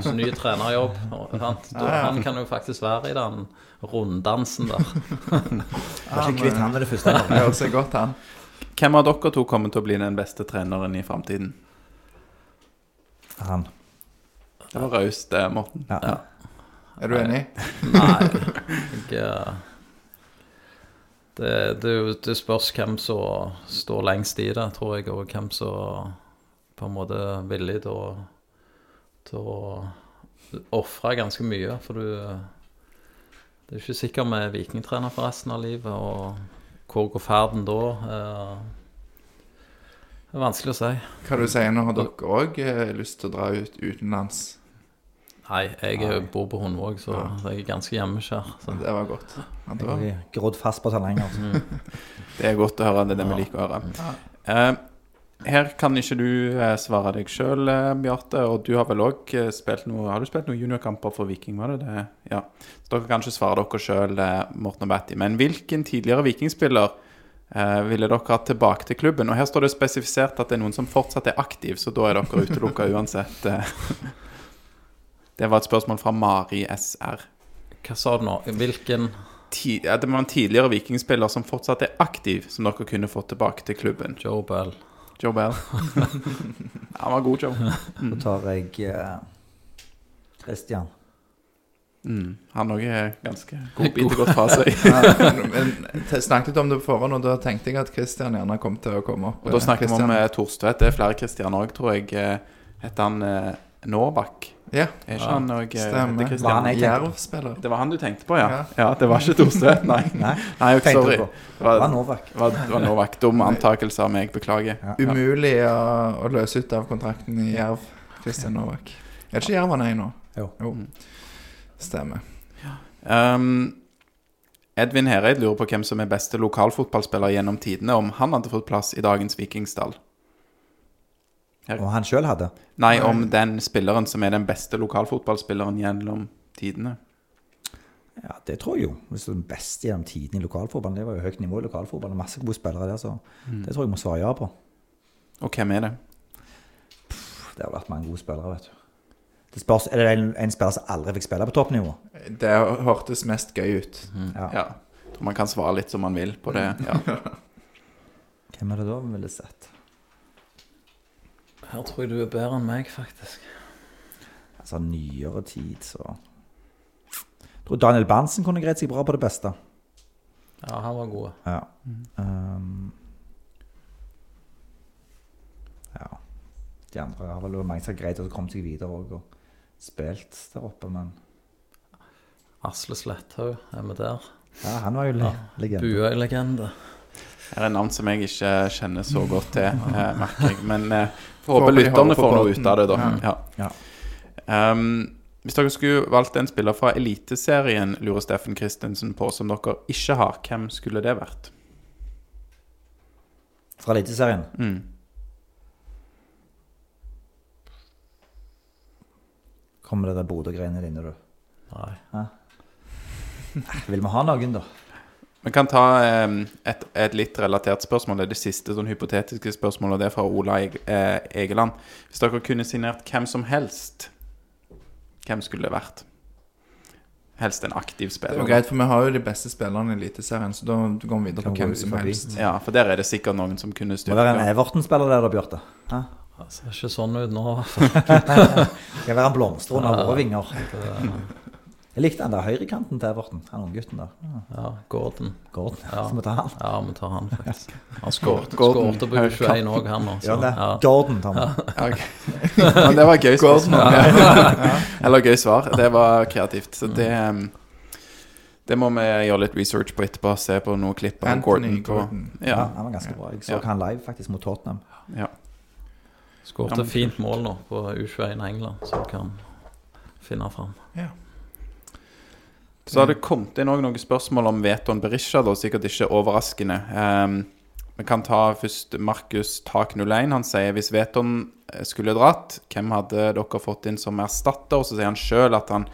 Så ny trenerjobb. Da, han kan jo faktisk være i den runddansen der. Var ikke kvitt han med det første. det også godt an. Hvem av dere to kommer til å bli den beste treneren i framtiden? Han. Det var raust, det, Morten. Ja. Ja. Er du enig? Nei, jeg eh, det, det, det spørs hvem som står lengst i det, tror jeg, og hvem som på en måte er villig til å, til å ofre ganske mye. For du Det er ikke sikkert vi er vikingtrener for resten av livet, og hvor går ferden da? Eh, Det er vanskelig å si. Hva du sier nå, har dere òg lyst til å dra ut utenlands? Nei, jeg Nei. bor på Hundvåg, så jeg er ganske hjemmekjær. Det var godt. Ja, det var, Jeg er grodd fast på Tananger. altså. Det er godt å høre. Det er det vi liker å høre. Eh, her kan ikke du eh, svare deg sjøl, eh, Bjarte. Og du har vel òg eh, spilt noe Har du spilt noen juniorkamper for Viking? var det det? Ja. Så dere kan ikke svare dere sjøl, Morten og Batty. Men hvilken tidligere vikingspiller eh, ville dere hatt tilbake til klubben? Og her står det spesifisert at det er noen som fortsatt er aktiv, så da er dere utelukka uansett. Det var et spørsmål fra Mari SR. Hva sa du nå? Hvilken det var en tidligere vikingspiller som fortsatt er aktiv, som dere kunne fått tilbake til klubben. Joe Bell? Joe Bell. Han var god, Joe. Så tar jeg eh, Christian. Mm. Han òg er ganske god bit godt fra seg. ja, men jeg snakket om det på forhånd, og da tenkte jeg at Christian gjerne kom til å komme opp. Og da snakker vi om eh, Torstvedt. Det er flere Christian òg, tror jeg. Eh, Heter han eh, Novak? Ja, Er ikke han òg eh, stemmer. Var han på? Jerv-spiller. Det var han du tenkte på, ja? Ja. Ja, det var ikke Thorstvedt, nei. Nei, Nei, sorry. Det Det var var, Novak. det var, det var Novak. Dum antakelse av meg. Beklager. Ja. Umulig å, å løse ut av kontrakten i Jerv. Kristian Novak. Er det ikke Jerv han er i nå? Jo. Stemmer. Um, Edvin Hereid lurer på hvem som er beste lokalfotballspiller gjennom tidene, om han hadde fått plass i dagens Vikingstall. Og han sjøl hadde. Nei, om den spilleren som er den beste lokalfotballspilleren gjennom tidene. Ja, det tror jeg jo. Hvis det er den beste gjennom tidene i lokalfotballen. Det var jo høyt nivå i lokalfotballen. Masse gode spillere der, så det tror jeg må svare ja på. Og hvem er det? Det har vært mange gode spillere, vet du. Det spørs, er det en, en spiller som aldri fikk spille på toppnivå? Det hørtes mest gøy ut. Ja. Ja. Tror man kan svare litt som man vil på det. Ja. Hvem er det da vi ville sett? Her tror jeg du er bedre enn meg, faktisk. Altså nyere tid, så Jeg tror Daniel Berntsen kunne greid seg bra på det beste. Ja, han var god. Ja. Um, ja. De andre har vel mange som har greid å komme seg videre òg og spilt der oppe, men Asle Sletthaug er vi der. ja, han var jo le legende. Buøy-legende. Er navn som jeg ikke kjenner så godt til, eh, merker jeg. Men eh, får Håper håpe lytterne får noe ut av det, da. Ja. Ja. Ja. Um, hvis dere skulle valgt en spiller fra Eliteserien, lurer Steffen Christensen på, som dere ikke har, hvem skulle det vært? Fra Eliteserien. Mm. Kommer det der Bodø-greiene dine, du? Nei. Vil vi ha noen, da? Vi kan ta um, et, et litt relatert spørsmål. Det er det siste sånn hypotetiske spørsmålet. og Det er fra Ola eh, Egeland. Hvis dere kunne signert hvem som helst, hvem skulle det vært? Helst en aktiv spiller. Det er jo greit, for vi har jo de beste spillerne i Eliteserien, så da går vi videre på hvem som helst. Ja, for der er det sikkert noen som kunne Må være en. Everton-spiller der, da, Bjarte. Hæ? Det ser ikke sånn ut nå. Skal være en blomster under våre vinger. Jeg likte han der høyrekanten til Everton. Han unggutten der. Ja, Ja, Gordon. Gordon. Ja. Så vi tar han. Ja, vi tar han, faktisk. Han skåret skårte på U21 òg, han nå. Ja, det? ja. Gordon tar vi. Ja. Men det var gøy spørsmål. Eller gøy svar. Det var kreativt. Så det um, Det må vi gjøre litt research på etterpå. Se på noen klipp av Gordon. På, Gordon. Ja, ja, han var ganske bra. Jeg så Ja. han live faktisk mot Tottenham. ja. Skårte fint mål nå på U21 England, så vi kan finne fram. Så har det kommet inn noen spørsmål om Veton Berisha, da, sikkert ikke overraskende. Um, vi kan ta først Markus Tak01. Han sier hvis Veton eh, skulle dratt, hvem hadde dere fått inn som erstatter? Og så sier han sjøl at han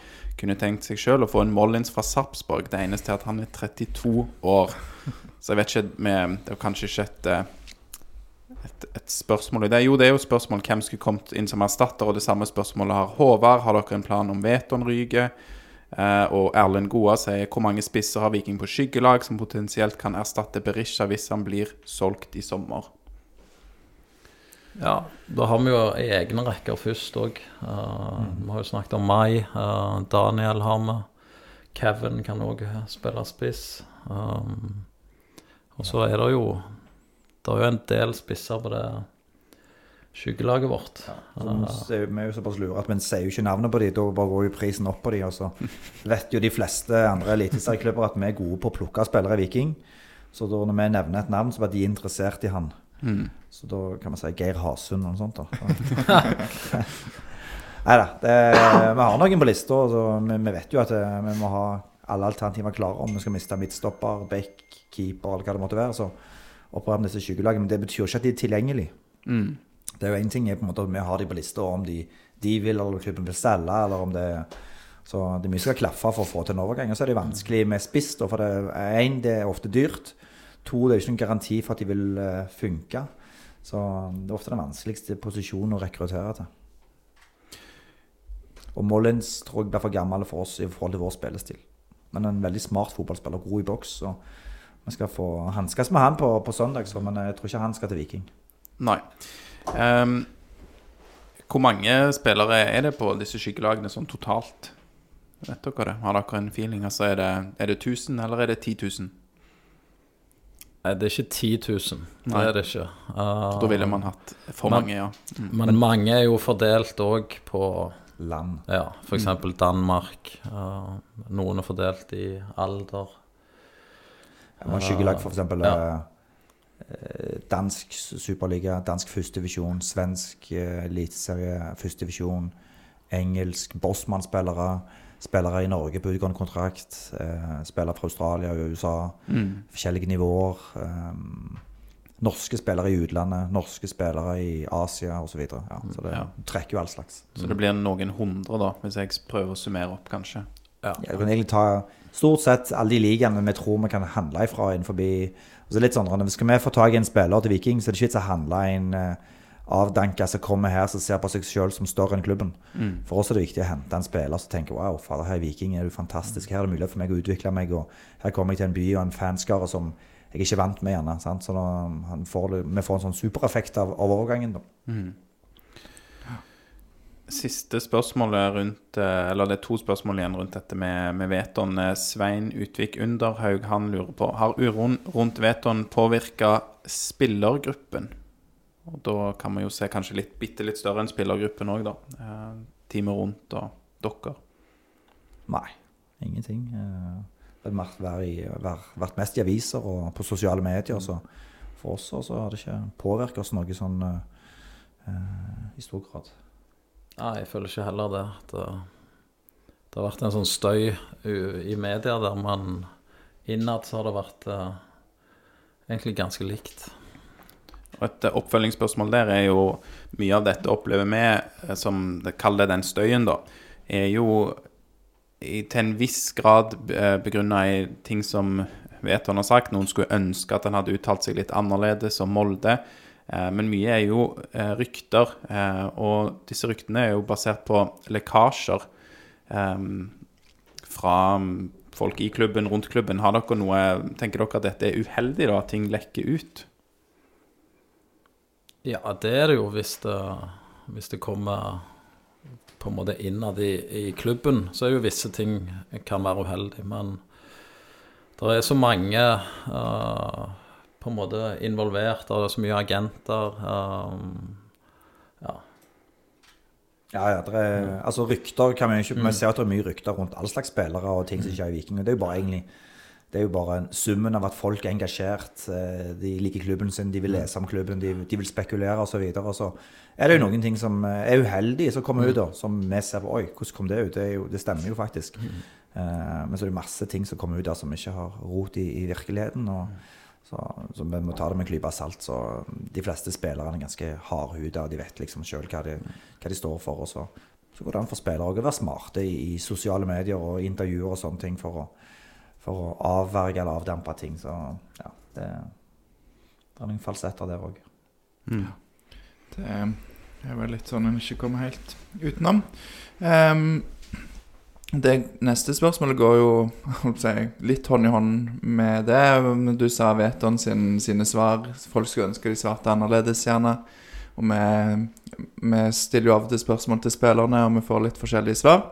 kunne tenkt seg sjøl å få en Mollins fra Sarpsborg. Det eneste er at han er 32 år. Så jeg vet ikke med, Det er kanskje ikke et, eh, et, et spørsmål i det. Jo, det er jo spørsmål hvem skulle kommet inn som erstatter, og det samme spørsmålet har Håvard. Har dere en plan om Veton ryker? Eh, og Erlend Goa sier hvor mange spisser har Viking på skyggelag som potensielt kan erstatte Berisha hvis han blir solgt i sommer? Ja, da har vi jo egne rekker først òg. Vi har jo snakket om Mai. Uh, Daniel har vi. Kevin kan òg spille spiss. Um, og så er det jo Det er jo en del spisser på det skyggelaget vårt. Så er vi er jo såpass lure at vi sier jo ikke navnet på de, da bare går jo prisen opp på de, og så vet jo de fleste andre eliteserieklubber at vi er gode på å plukke spillere i Viking. Så da når vi nevner et navn, så blir de interessert i han. Så da kan vi si Geir Hasund eller noe sånt. da. Nei da. Vi har noen på lista, så vi, vi vet jo at det, vi må ha alle alternativer klare om vi skal miste midtstopper, back, keeper eller hva det måtte være. Så opererer vi disse skyggelagene. Men det betyr jo ikke at de er tilgjengelige. Det er jo en ting er på en måte at vi har de på lista, og om de, de vil eller klubben vil selge, eller om det Så det er mye som skal klaffe for å få til en overgang. Og så er det vanskelig med spiss, for én, det er ofte dyrt. To, det er jo ikke noen garanti for at de vil eh, funke. Så det er ofte den vanskeligste posisjonen å rekruttere til. Og Mollins tror jeg blir for gammel for oss i forhold til vår spillestil. Men en veldig smart fotballspiller, god i boks. Så vi skal få hanskes med han på, på søndag, så, men jeg tror ikke han skal til Viking. Nei. Ehm, hvor mange spillere er det på disse skyggelagene sånn totalt? Vet dere det? Har dere en feeling? Altså, er det, er det 1000, eller er det 10 000? Nei, det er ikke 10 000. Det Nei. er det ikke. Uh, Da ville man hatt for Men- mange, ja. Men mange er jo fordelt òg på Land. ja, f.eks. Danmark. Uh, noen er fordelt i alder. Må skyggelag for eksempel, Ja. Eh, dansk superliga, dansk førstedivisjon, svensk eh, eliteserie, førstedivisjon, engelsk Bossmann-spillere, spillere i Norge på utgående kontrakt, eh, spillere fra Australia og USA, forskjellige nivåer. Norske spillere i utlandet, norske spillere i Asia osv. Så, videre. ja, så det Ja. trekker jo all slags. Så det blir noen hundre, da, hvis jeg prøver å summere opp, kanskje. Ja, du kan egentlig ta stort sett alle de ligaene vi tror vi kan handle ifra innenfor så litt sånn, Skal vi få tak i en spiller til Viking, så er det ikke vits å handle en eh, avdanka som kommer her som ser på seg sjøl som større enn klubben. For oss er det viktig å hente en spiller som tenker wow, fader, her i Viking er du fantastisk. Her er det mulighet for meg å utvikle meg, og her kommer jeg til en by og en fanskare som jeg er ikke vant med, gjerne. Sant? Så da, han får, vi får en sånn supereffekt av, av overgangen. da. Siste spørsmålet rundt eh, Eller det er to spørsmål igjen rundt dette med, med Veton. Eh, Svein Utvik Underhaug han lurer på Har uroen rundt Veton påvirka spillergruppen? Og da kan vi jo se kanskje litt, bitte litt større enn spillergruppen òg, da. Eh, teamet rundt og dere. Nei, ingenting. Eh, Det har vært, vært, mest i aviser og på sosiale medier. Så for oss så har det ikke påvirket oss noe sånn eh, i stor grad. Nei, jeg føler ikke heller det. Det, det har vært en sånn støy i media der man innad så har det vært eh, egentlig ganske likt. Et eh, oppfølgingsspørsmål der er jo Mye av dette opplever vi, som som det kaller den støyen, da, er jo i, til en viss grad begrunna i ting som Veton har sagt. Noen skulle ønske at han hadde uttalt seg litt annerledes om Molde. Eh, Men mye er jo eh, rykter, eh, og disse ryktene er jo basert på lekkasjer fra mm, folk i klubben, rundt klubben. Har dere noe, Tenker dere at dette er uheldig, da, at ting lekker ut? Ja, det er det jo hvis det, hvis det kommer på en måte innad i, i klubben, så er jo visse ting kan være uheldig. Men det er så mange eh, på en måte involvert, og det er så mye agenter. Um, ja. Ja, ja, det er, altså Rykter kan vi ikke Vi ser at det er mye rykter rundt all slags spillere og ting som ikke er i Viking. og Det er jo bare egentlig det er jo bare summen av at folk er engasjert. eh, De liker klubben sin, de vil lese om klubben, de, de vil spekulere osv. Og så er det jo noen ting som eh, er uheldige som kommer ut, da, som vi ser på Oi, hvordan kom det ut? Det, jo, det stemmer jo faktisk. Eh, men så er det masse ting som kommer ut der som ikke har rot i, i virkeligheten. og så, så vi må ta det med en klype salt. Så de fleste spillerne er ganske hardhuda, og de vet liksom sjøl hva, de- hva de står for. Og så, så går det an for spillere å være smarte i, i sosiale medier og intervjuer og sånne ting for å, for å avverge eller avdempe ting. Så ja, det, det er noen falsetter der òg. Det er vel litt sånn en ikke kommer helt utenom. Ehm, det neste spørsmålet går jo litt hånd i hånd med det. Du sa Veton sin, sine svar. Folk skulle ønske de svarte annerledes, gjerne. Og vi, vi stiller jo av og til spørsmål til spillerne, og vi får litt forskjellige svar.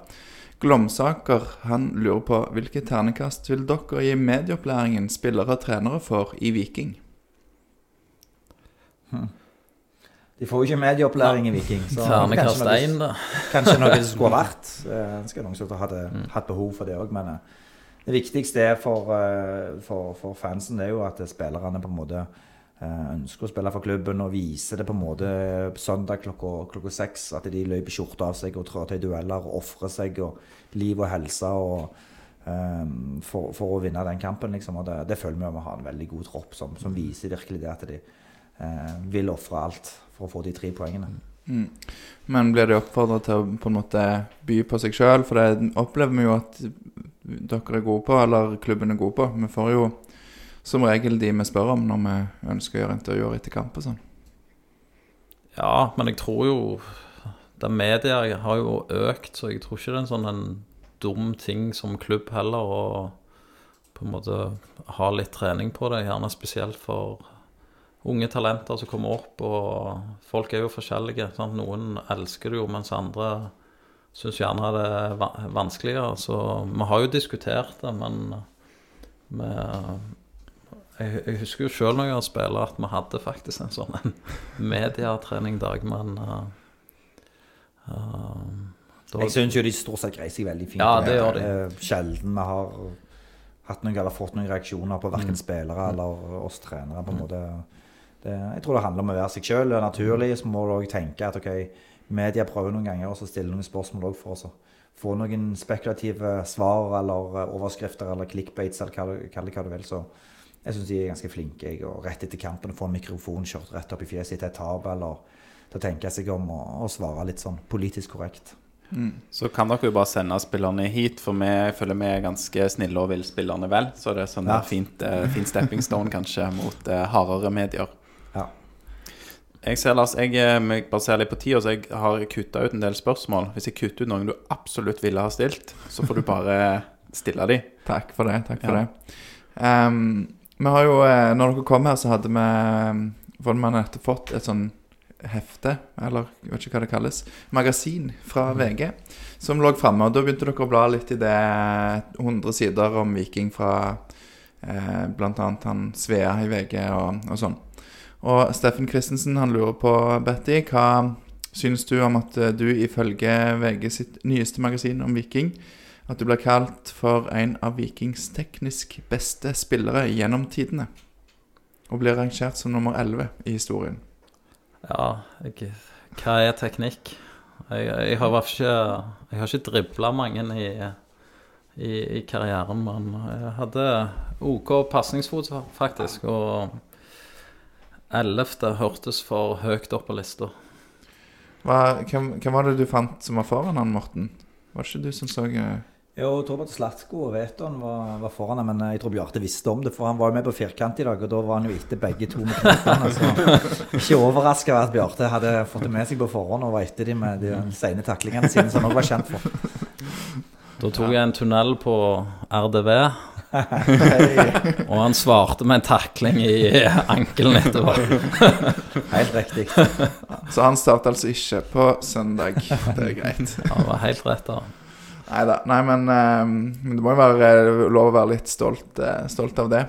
Glomsaker han lurer på hvilke ternekast vil dere gi medieopplæringen spillere og trenere for i Viking? De får jo ikke medieopplæring i Viking. Så kanskje, kanskje noe- da. Kanskje noe som skulle ha vært. Det skal noen som hadde hatt behov for det òg, men eh, det viktigste er for, eh, for, for fansen det er jo at spillerne på en måte eh, ønsker å spille for klubben og vise det på en måte søndag klokka, klokka seks. At de løper skjorta av seg og trår til dueller og ofrer seg og liv og helse og, um, for, for å vinne den kampen. Liksom. Og det, det føler vi at vi har en veldig god tropp som, som viser virkelig det at de uh, vil ofre alt for å få de tre poengene. Mm. Men blir de oppfordra til å på en måte by på seg sjøl? For det opplever vi jo at dere er gode på, eller klubben er god på. Vi får jo som regel de vi spør om når vi ønsker å gjøre intervjuer etter kamp og sånn. Ja, men jeg tror jo Det media har jo økt, så jeg tror ikke det er en sånn en dum ting som klubb heller å på en måte ha litt trening på det, gjerne spesielt for unge talenter som kommer opp, og folk er jo forskjellige. Sant? Noen elsker det jo, mens andre syns gjerne det er vanskeligere. Så vi har jo diskutert det, men vi jeg, jeg husker jo sjøl når jeg har spilt, at vi hadde faktisk en sånn en medietreningdag, men uh, uh, da- Jeg syns jo de stort sett greier seg veldig fint. Ja, det gjør de. Eh, Sjelden vi har noen, fått noen reaksjoner på Mm. spillere eller oss trenere. på en måte. Det, jeg tror det handler om å være seg sjøl. Naturlig så må du òg tenke at ok, media prøver noen ganger å stille noen spørsmål òg for oss. å Få noen spekulative svar eller eh, overskrifter eller clickbates eller kall det hva du vil. Så jeg syns de er ganske flinke. Jeg, og rett etter kampen å få en mikrofon kjørt rett opp i fjeset etter et tap, eller til å tenke seg om og, og svare litt sånn politisk korrekt. Så kan dere jo bare sende spillerne hit, for vi føler vi er ganske snille og vil spillerne vel. Så det er sånn Ja. fint, uh, fin stepping stone kanskje mot uh, hardere medier. Jeg ser, Lars, jeg, eh, jeg bare ser litt på tida, så jeg har kutta ut en del spørsmål. Hvis jeg kutter ut noen du absolutt ville ha stilt, så får du bare stille de. Takk for det. takk for Ja. det. Um, Vi har jo, eh, når dere kom her, så hadde vi For man hadde fått et sånn hefte, eller jeg vet ikke hva det kalles, magasin fra VG, som lå framme. Og da begynte dere å bla litt i det 100 sider om Viking fra eh, bl.a. han Svea i VG og, og sånn. Og Steffen Christensen han lurer på, Betty, hva syns du om at eh, du ifølge VG sitt nyeste magasin om Viking at du blir kalt for en av Vikings teknisk beste spillere gjennom tidene? Og blir rangert som nummer 11 i historien. Ja, jeg, hva er teknikk? Jeg, jeg har ikke Jeg har ikke dribla mange i, i, i karrieren, men jeg hadde OK pasningsfot, faktisk. Og ellevte hørtes for høyt opp på lista. Hva, hvem, hvem var det du fant som var foran han, Morten? Var det ikke du som så eh, Jo, Torbjørn Slatko og Veton var, var foran ham, men jeg tror Bjarte visste om det. For han var jo med på firkant i dag, og da var han jo etter begge to med knappene. Så ikke overraska over at Bjarte hadde fått det med seg på forhånd og var etter dem med de sene taklingene sine, som han også var kjent for. Da tok jeg en tunnel på RDV, og han svarte med en takling i ankelen etterpå. Helt riktig. Så han startet altså ikke på søndag. Det er greit. han var helt rett da. Neida. Nei men, uh, men det må jo være eh, lov å være litt stolt, uh, stolt av det.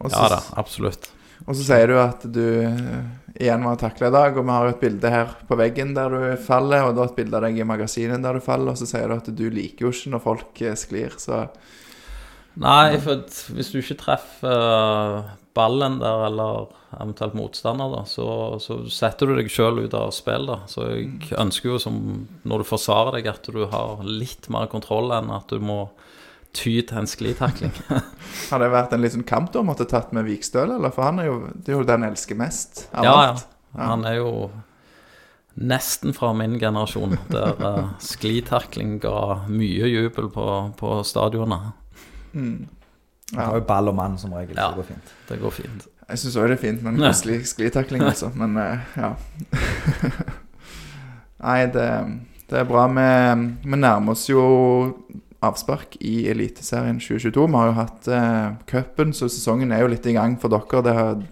Også, Ja da, absolutt. og så sier du at du eh, igjen var takla i dag, og vi har et bilde her på veggen der du faller, og da et bilde av deg i magasinet der du faller, og så sier du at du liker jo ikke når folk sklir, så Nei, for hvis du ikke treffer ballen der, eller eventuelt motstander, da, så, så setter du deg sjøl ut av spill. da. Så jeg ønsker jo, som når du forsvarer deg, at du har litt mer kontroll enn at du må ty til en sklitakling. har det vært en liten kamp du har måttet tatt med Vikstøl, eller? For han er jo, det er jo den elsker mest av ja, alt. ja. Han er jo nesten fra min generasjon, der uh, sklitakling ga mye jubel på, på stadionet. Han har jo ball og mann som regel, så Ja. det går fint. Det går fint. Jeg syns òg det er fint med en koselig sklitakling, altså. Men eh, ja. Nei, det, det er bra. Vi, vi nærmer oss jo avspark i Eliteserien 2022. Vi har jo hatt eh, cupen, så sesongen er jo litt i gang for dere. Det har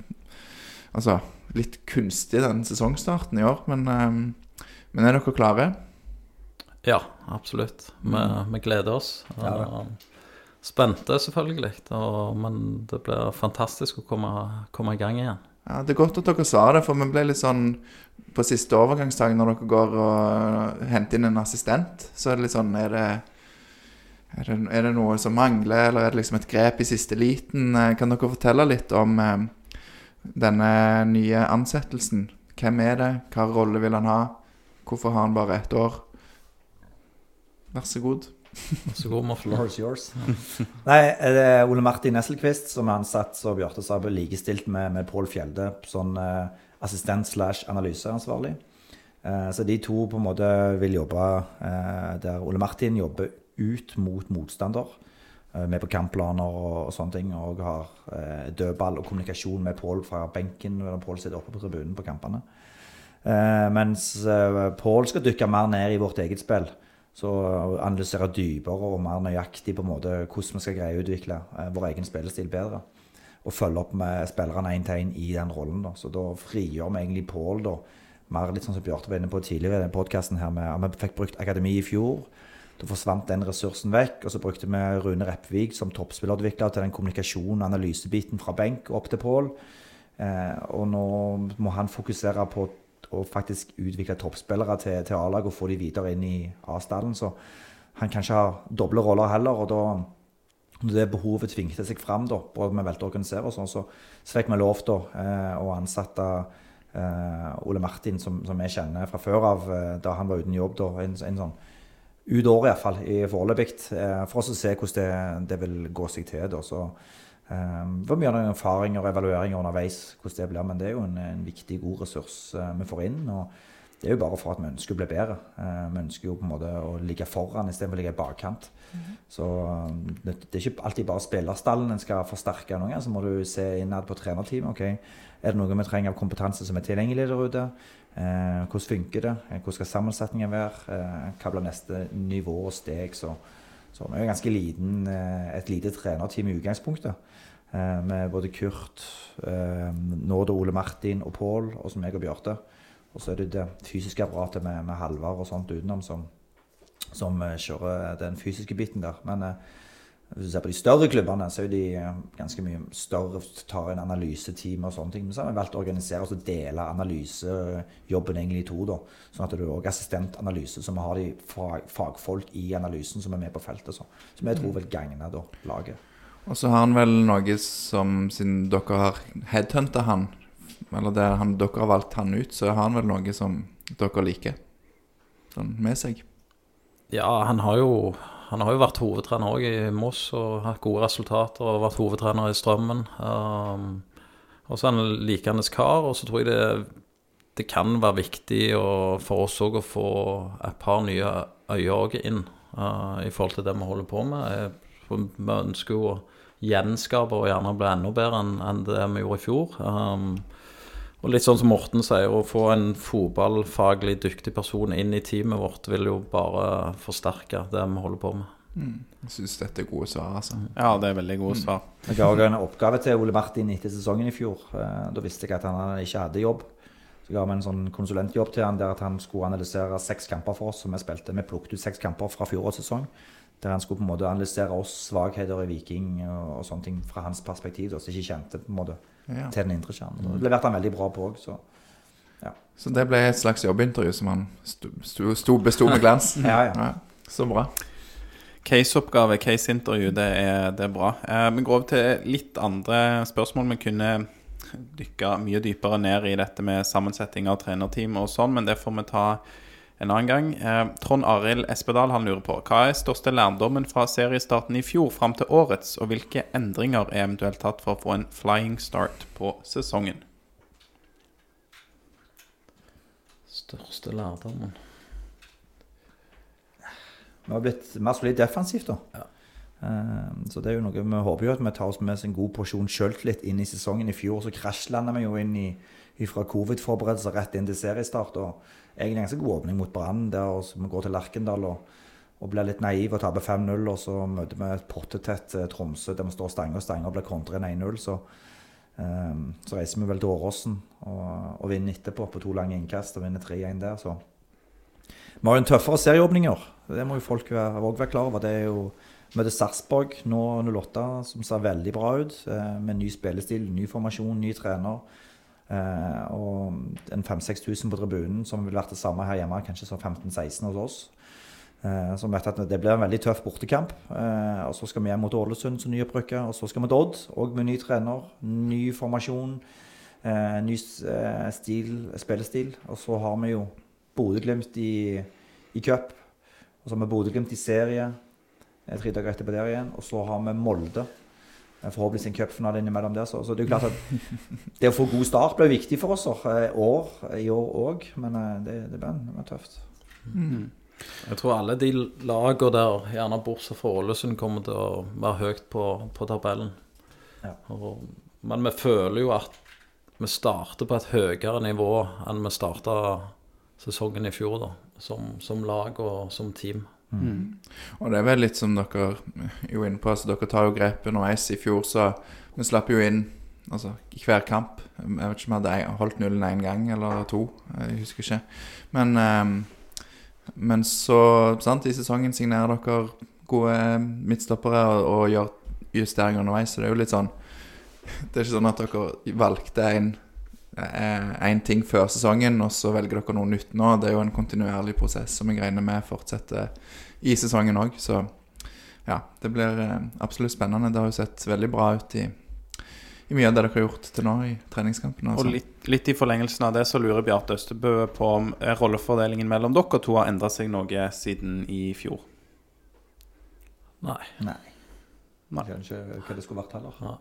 altså litt kunstig den sesongstarten i år, men, eh, men er dere klare? Ja, absolutt. Vi, vi gleder oss. Ja da. Spente, selvfølgelig. Og, men det blir fantastisk å komme, komme i gang igjen. Ja, Det er godt at dere sa det, for vi ble litt sånn På siste overgangsdag når dere går og henter inn en assistent, så er det litt sånn Er det, er det, er det noe som mangler, eller er det liksom et grep i siste liten? Eh, Kan dere fortelle litt om eh, denne nye ansettelsen? Hvem er det? Hva rolle vil han ha? Hvorfor har han bare ett år? Vær så god. Så god, Morten. Floor is yours. Nei, det er Ole Martin Nesselquist som er ansatt som Bjarte sa, likestilt med, med Pål Fjelde, sånn eh, assistent slash analyseansvarlig. Eh, så de to på en måte vil jobbe eh, der Ole Martin jobber ut mot motstander. Med på kampplaner og, og sånne ting. Og har dødball og kommunikasjon med Pål fra benken når Pål sitter oppe på tribunen på kampene. Mens Pål skal dykke mer ned i vårt eget spill. Så analysere dypere og mer nøyaktig på en måte hvordan vi skal greie å utvikle eh, vår egen spillestil bedre. Og følge opp med spillerne én til én i den rollen. Da. Så da frigjør vi egentlig Pål mer litt sånn som Bjarte var inne på tidligere i den podkasten vi fikk brukt akademi i fjor. Da forsvant den ressursen vekk, og så brukte vi Rune Repvik som toppspillerutvikler til den kommunikasjon- og analysebiten fra benk opp til Pål. Eh, og nå må han fokusere på å faktisk utvikle toppspillere til, til A-lag og få de videre inn i A-stallen. Så han kan ikke ha doble roller heller. og da når det behovet tvingte seg fram, da, både med velte å organisere og sånn, så, så fikk vi lov til eh, å ansette eh, Ole Martin, som, som jeg kjenner fra før av, eh, da han var uten jobb. da, En, en sånn ut året iallfall, foreløpig, eh, for oss å se hvordan det, det vil gå seg til. da, så eh, Det var mye av erfaringer og evalueringer underveis, hvordan det blir, men det er jo en, en viktig, god ressurs eh, vi får inn. og det er jo bare for at vi ønsker å bli bedre. Eh, vi ønsker jo på en måte å ligge foran istedenfor å ligge i bakkant. Så um, det, det er ikke alltid bare spillerstallen en skal forsterke. Noen ganger så må du se innad på trenerteamet. ok, Er det noe vi trenger av kompetanse som er tilgjengelig der ute? Hvordan funker det? Eh, Hvordan skal sammensetningen være? Hva blir neste nivå og steg? Så, så vi er jo ganske liten, eh, et lite trenerteam i utgangspunktet. Eh, med både Kurt, eh, Nåd og Ole Martin og Pål, og så meg og Bjarte. Og så er det det fysiske apparatet med, med Halvard og sånt utenom som, som eh, kjører den fysiske biten der. Men hvis du ser på de større klubbene, så er de ganske mye større, tar en analyseteam og sånne ting. Men så har vi valgt å organisere oss og dele analysejobben egentlig i to. da. Sånn at du er også assistentanalyse, så vi har de fag, fagfolk i analysen som er med på feltet. Så, som jeg tror vil gagne da, laget. Og så har han vel noe som, siden dere har headhunta han, eller det han, dere har valgt han ut, så har han vel noe som dere liker sånn med seg. Ja, han har jo han har jo vært hovedtrener òg i Moss og hatt gode resultater og vært hovedtrener i Strømmen. Um, og så er han en likende kar, og så tror jeg det, det kan være viktig for oss òg å få et par nye øyne inn uh, i forhold til det vi holder på med. Jeg, vi ønsker jo å gjenskape og gjerne blir enda bedre enn en det vi gjorde i fjor. Um, og litt sånn som Morten sier, å få en fotballfaglig dyktig person inn i teamet vårt vil jo bare forsterke det vi holder på med. Jeg syns dette er gode svar, altså. Ja, det er veldig gode svar. Jeg ga også en oppgave til Ole Martin etter sesongen i fjor. Eh, Da visste jeg at han ikke hadde jobb. Så ga vi en sånn konsulentjobb til han der at han skulle analysere seks kamper for oss som vi spilte. Vi plukket ut seks kamper fra fjorårets sesong. Der han skulle på en måte analysere oss svakheter i Viking og, og sånne ting fra hans perspektiv. Da, som ikke kjente på en måte Ja. til den indre kjernen. Det leverte han veldig bra på òg, så Så det ble et slags jobbintervju som han sto, sto, sto, besto med glans. Ja, ja. Så bra. Caseoppgave, caseintervju, det er, det er bra. Eh, vi går over til litt andre spørsmål. Vi kunne dykke mye dypere ned i dette med sammensetting av trenerteam og sånn, men det får vi ta en annen gang. Eh, Trond Arild Espedal han lurer på hva er største lærdommen fra seriestarten i fjor fram til årets, og hvilke endringer er eventuelt tatt for å få en flying start på sesongen? Største lærdommen vi har blitt mer solid defensivt, da. Eh, Så det er jo noe Vi håper jo at vi tar oss med oss en god porsjon sjøltillit inn i sesongen. I fjor så krasjlanda vi jo inn i fra covid-forberedelser rett inn til seriestart. og Egentlig en ganske god åpning mot Brann, der vi går til Lerkendal og, og blir litt naive og taper 5-0. Og så møter vi et pottetett eh, Tromsø der vi står stange og stange og blir kontra inn 1-0. Så, um, så reiser vi vel til Åråsen og, og vinner etterpå på to lange innkast og vinner 3-1 der. så vi har jo en tøffere serieåpninger. Det må jo folk være, også være klar over. Det er jo møter Sarpsborg nå 08, som ser veldig bra ut. Eh, med ny spillestil, ny formasjon, ny trener. Eh, og en 5000-6000 på tribunen, som vil være det samme her hjemme, kanskje så 15-16 hos oss. Eh, som vet at Det blir en veldig tøff bortekamp. Og Så skal vi hjem mot Ålesund som nyopprykka. Og så skal vi til Odd, òg med ny trener, ny formasjon, ny stil, spillestil. Og så har vi jo Bodø-Glimt i, i cup. Og så har vi Bodø-Glimt i serie tre dager etterpå der igjen. Og så har vi Molde. Eh, Forhåpentligvis en cupfinale innimellom der. Så, så det er jo klart at det å få god start blir viktig for oss eh, år, i år òg. Men eh, det, det blir, tøft. Mm. tøft. Jeg tror alle de lagene der, gjerne bortsett fra Ålesund, kommer til å være høyt på, på tabellen. Ja. Og, men vi føler jo at vi starter på et høyere nivå enn vi starta sesongen i fjor, da. Som, som lag og som team. Og det er vel litt som dere er jo inne på, altså dere tar jo grep underveis. I fjor så Vi slapp jo inn altså, hver kamp. Jeg vet ikke om vi hadde holdt nullen én gang eller to. Jeg husker ikke. Men, ehm, men så sant, I sesongen signerer dere gode midtstoppere og, og gjør justeringer underveis. Så det er jo litt sånn Det er ikke sånn at dere valgte en én ting før sesongen, og så velger dere noe nytt nå. Det er jo en kontinuerlig prosess som jeg regner med fortsetter i sesongen òg. Så ja, det blir eh, absolutt spennende. Det har jo sett veldig bra ut i, i mye av det dere har gjort til nå i treningskampene. Og Altså. litt, litt i forlengelsen av det så lurer Bjarte Østebø på om eh, rollefordelingen mellom dere to har endra seg noe siden i fjor. Nei. Nei. Nei. Jeg vet ikke hva det skulle vært heller.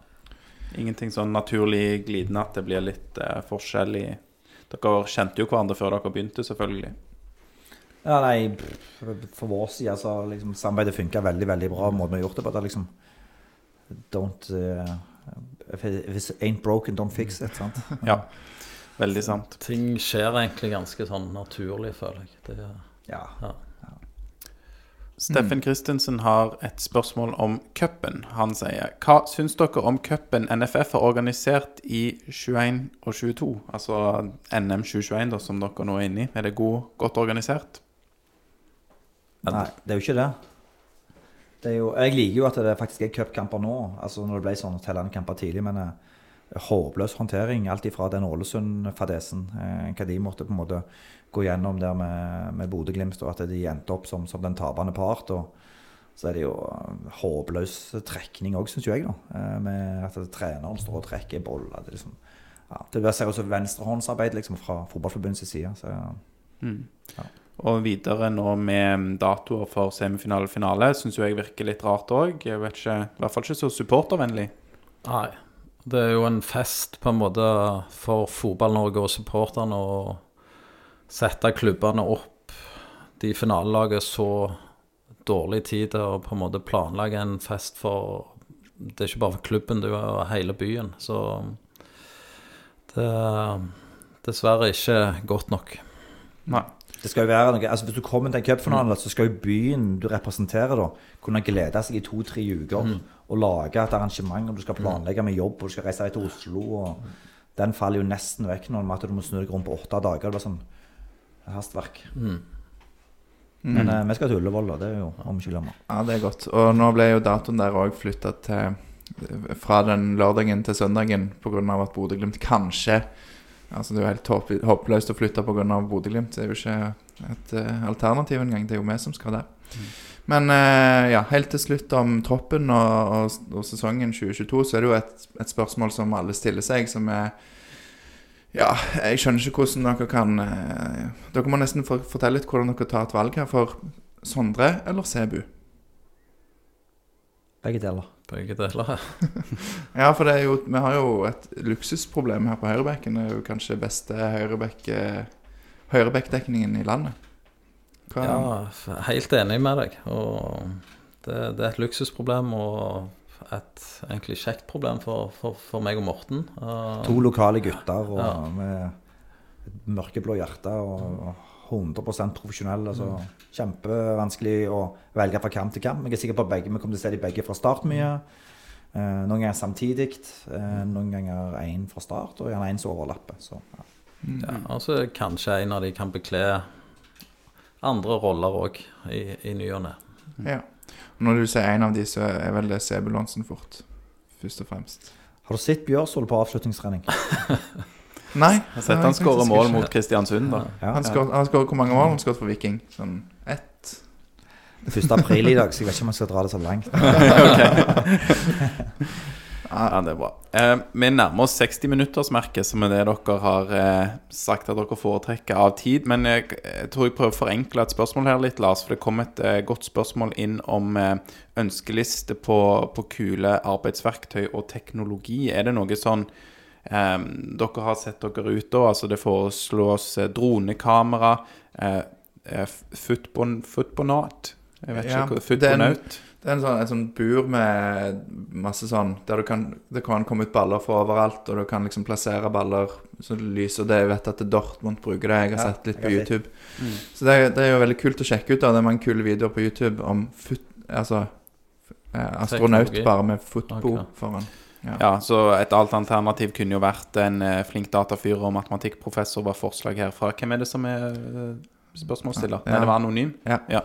Ingenting sånn naturlig glidende at det blir litt eh, forskjell i Dere kjente jo hverandre før dere begynte, selvfølgelig. Ja, nei, For vår side så har liksom, samarbeidet funka veldig veldig bra. Måten vi har gjort det på. Det er liksom Don't uh, If it ain't broken, don't fix it. sant? Ja, veldig sant. Ting skjer egentlig ganske sånn naturlig, føler jeg. Det, Ja. Steffen Christensen har et spørsmål om cupen. Han sier Hva syns dere om cupen NFF har organisert i 21 og 22? Altså NM 2021, da, som dere nå er inne i. Er det god, godt organisert? Nei, det er jo ikke det. det er jo, jeg liker jo at det faktisk er cupkamper nå, altså når det ble sånn tellende kamper tidlig. Men eh, håpløs håndtering, alt ifra den Ålesund-fadesen, eh, hva de måtte på en måte gå gjennom der med, med Bodø-Glimt, og at de endte opp som, som den tapende part. og så er det jo eh, håpløs trekning òg, syns jeg. da, eh, Med at treneren står og trekker boller. Det, liksom, ja, det ser ut som venstrehåndsarbeid liksom, fra Fotballforbundets side. Så, Og videre nå med datoer for semifinale og finale syns jeg virker litt rart òg. I hvert fall ikke så supportervennlig. Nei. Det er jo en fest på en måte for Fotball-Norge og supporterne å sette klubbene opp de finalelaget så dårlig tid til å på en måte planlegge en fest for Det er ikke bare for klubben, det er hele byen. Så det er dessverre ikke godt nok. Nei. Det skal jo være noe, altså Hvis du kommer til en cupfinale, så skal jo byen du representerer, da kunne glede seg i to-tre uker og lage et arrangement. og Du skal planlegge med jobb, og du skal reise deg til Oslo. og Den faller jo nesten vekk nå med at du må snu deg rundt på åtte dager. Det blir sånn hastverk. Men eh, vi skal til Ullevål, da. Det er jo om ikke glemme. Ja, det er godt. Og nå ble jo datoen der òg flytta til fra den lørdagen til søndagen pga. at Bodø-Glimt kanskje Altså Det er jo helt håp- håpløst å flytte pga. Bodø-Glimt. Det er jo ikke et uh, alternativ engang. Det er jo vi som skal der. Men uh, ja, helt til slutt om troppen og, og, og sesongen 2022, så er det jo et, et spørsmål som alle stiller seg, som er Ja, jeg skjønner ikke hvordan dere kan eh, Dere må nesten fortelle litt hvordan dere tar et valg her. For Sondre eller Sebu? Begge deler. Begge deler. Ja, for det er jo, vi har jo et luksusproblem her på høyrebekken. Det er jo kanskje beste høyrebekk, høyrebekkdekningen i landet. Hva, Ja, helt enig med deg. Og det, det er et luksusproblem og et egentlig kjekt problem for, for, for meg og Morten. Uh, To lokale gutter og Ja. med et mørkeblå hjerte og 100 profesjonelle. Så kjempevanskelig å velge fra kamp til kamp. Jeg er sikker på at begge, vi kommer til å se de begge fra start mye. Uh, noen ganger samtidig. uh, noen ganger én fra start, og gjerne én som overlapper. Så, ja. ja, altså, kanskje en av de kan bekle andre roller òg, i, i ny og ne. ja. Når du sier en av de, så er vel det Sebulonsen fort. Først og fremst. Har du sett Bjørsvold på avslutningstrening? Nei. Jeg har sett han skåre mål mot Kristiansund, da. Ja. Han skår- han skårer hvor mange mål han skåret for Viking? Sånn ett? Det er 1. april i dag, så jeg vet ikke om jeg skal dra det så langt. Ja, det er bra. Eh, vi nærmer oss 60-minuttersmerket, som er det dere har eh, sagt at dere foretrekker av tid. Men jeg, jeg tror jeg prøver å forenkle et spørsmål her litt, Lars. For det kom et eh, godt spørsmål inn om eh, ønskeliste på, på kule arbeidsverktøy og teknologi. Er det noe sånn eh, dere har sett dere ut da? Altså det foreslås eh, dronekamera, eh, footbonaut. Jeg vet Ja, ikke hva Footbonaut? Det er en sånn, en sånn bur med masse sånn Der du kan, det kan komme ut baller fra overalt, og du kan liksom plassere baller så det lyser. Og det jeg vet at Dortmund bruker det. Jeg har Ja, sett litt på YouTube. Mm. Så det, det er jo veldig kult å sjekke ut. da Det er mange kule videoer på YouTube om fut, altså, eh, astronaut bare med footbo okay. foran. Ja, så et alt alternativ kunne jo vært en eh, flink datafyr og matematikkprofessor, var forslag herfra. Hvem er det som er eh, spørsmålsstiller? Ja. Nei, det var anonym. Ja.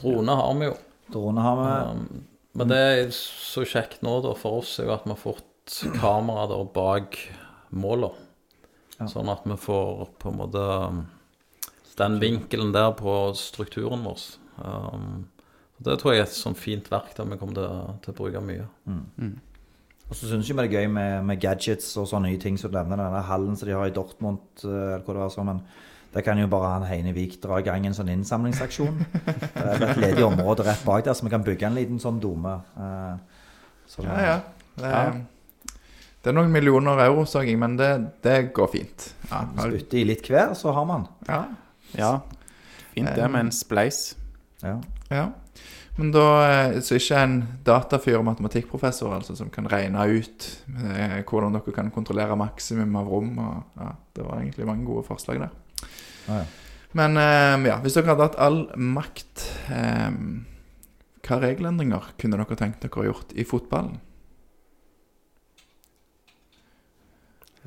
Drone har vi jo. Drone har vi. Um, men det er så kjekt nå da for oss er jo at vi har fått kamera der bak måla. Ja. Sånn at vi får på en måte um, den vinkelen der på strukturen vår. Um, det tror jeg er et sånn fint verktøy vi kommer til, til å bruke mye. Og så syns jeg det er gøy med, med gadgets og sånne nye ting som du nevner. Denne hallen som de har i Dortmund, eh, eller hva det var sånn, men der kan jo bare han Heine Vik dra i gang en sånn innsamlingsaksjon. Det er et ledig område rett bak der, så vi kan bygge en liten sånn dome. eh, så- Ja, ja. Det er, det er noen millioner euro, så jeg, men det, det går fint. Ja, Spytte i litt hver, så har man. ja, Ja, fint det med en spleis. Ja. ja. Men da eh, Så ikke en datafyr og matematikkprofessor altså, som kan regne ut eh, hvordan dere kan kontrollere maksimum av rom. Og, ja, det var egentlig mange gode forslag der. Ja, ja. Men eh, ja, hvis dere hadde hatt all makt, eh, hva regelendringer kunne dere tenkt dere å gjort i fotballen?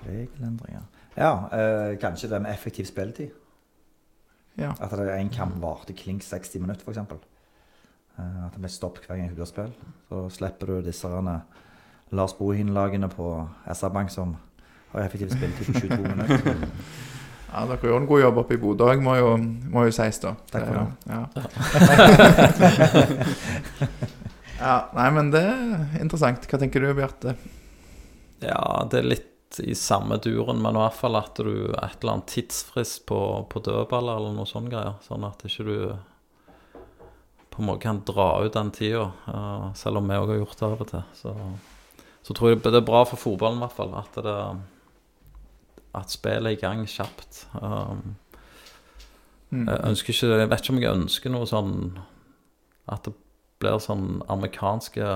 Regelendringer. Ja, eh, kanskje det med effektiv spilletid. Ja. At det er en kamp varte klink 60 minutter, f.eks. Eh, at det blir stopp hver gang du har spill. Så slipper du disse Lars Bohin-lagene på SR-Bank som har effektiv spilletid på 22 minutter. Ja, Dere gjør en god jobb oppe i Bodø òg, må, må jo sies, da. Takk for det. Ja. ja, nei, men det er interessant. Hva tenker du, Bjarte? Ja, det er litt i samme duren, men i hvert fall at du et eller annet tidsfrist på, på dødballer eller noe sånt greier. Sånn at ikke du på en måte kan dra ut den tida, eh, selv om vi òg har gjort det av og til. Så, så tror jeg det er bra for fotballen i hvert fall at det at spillet er i gang kjapt. Um, Mm. jeg ønsker ikke Jeg vet ikke om jeg ønsker noe sånn At det blir sånn amerikanske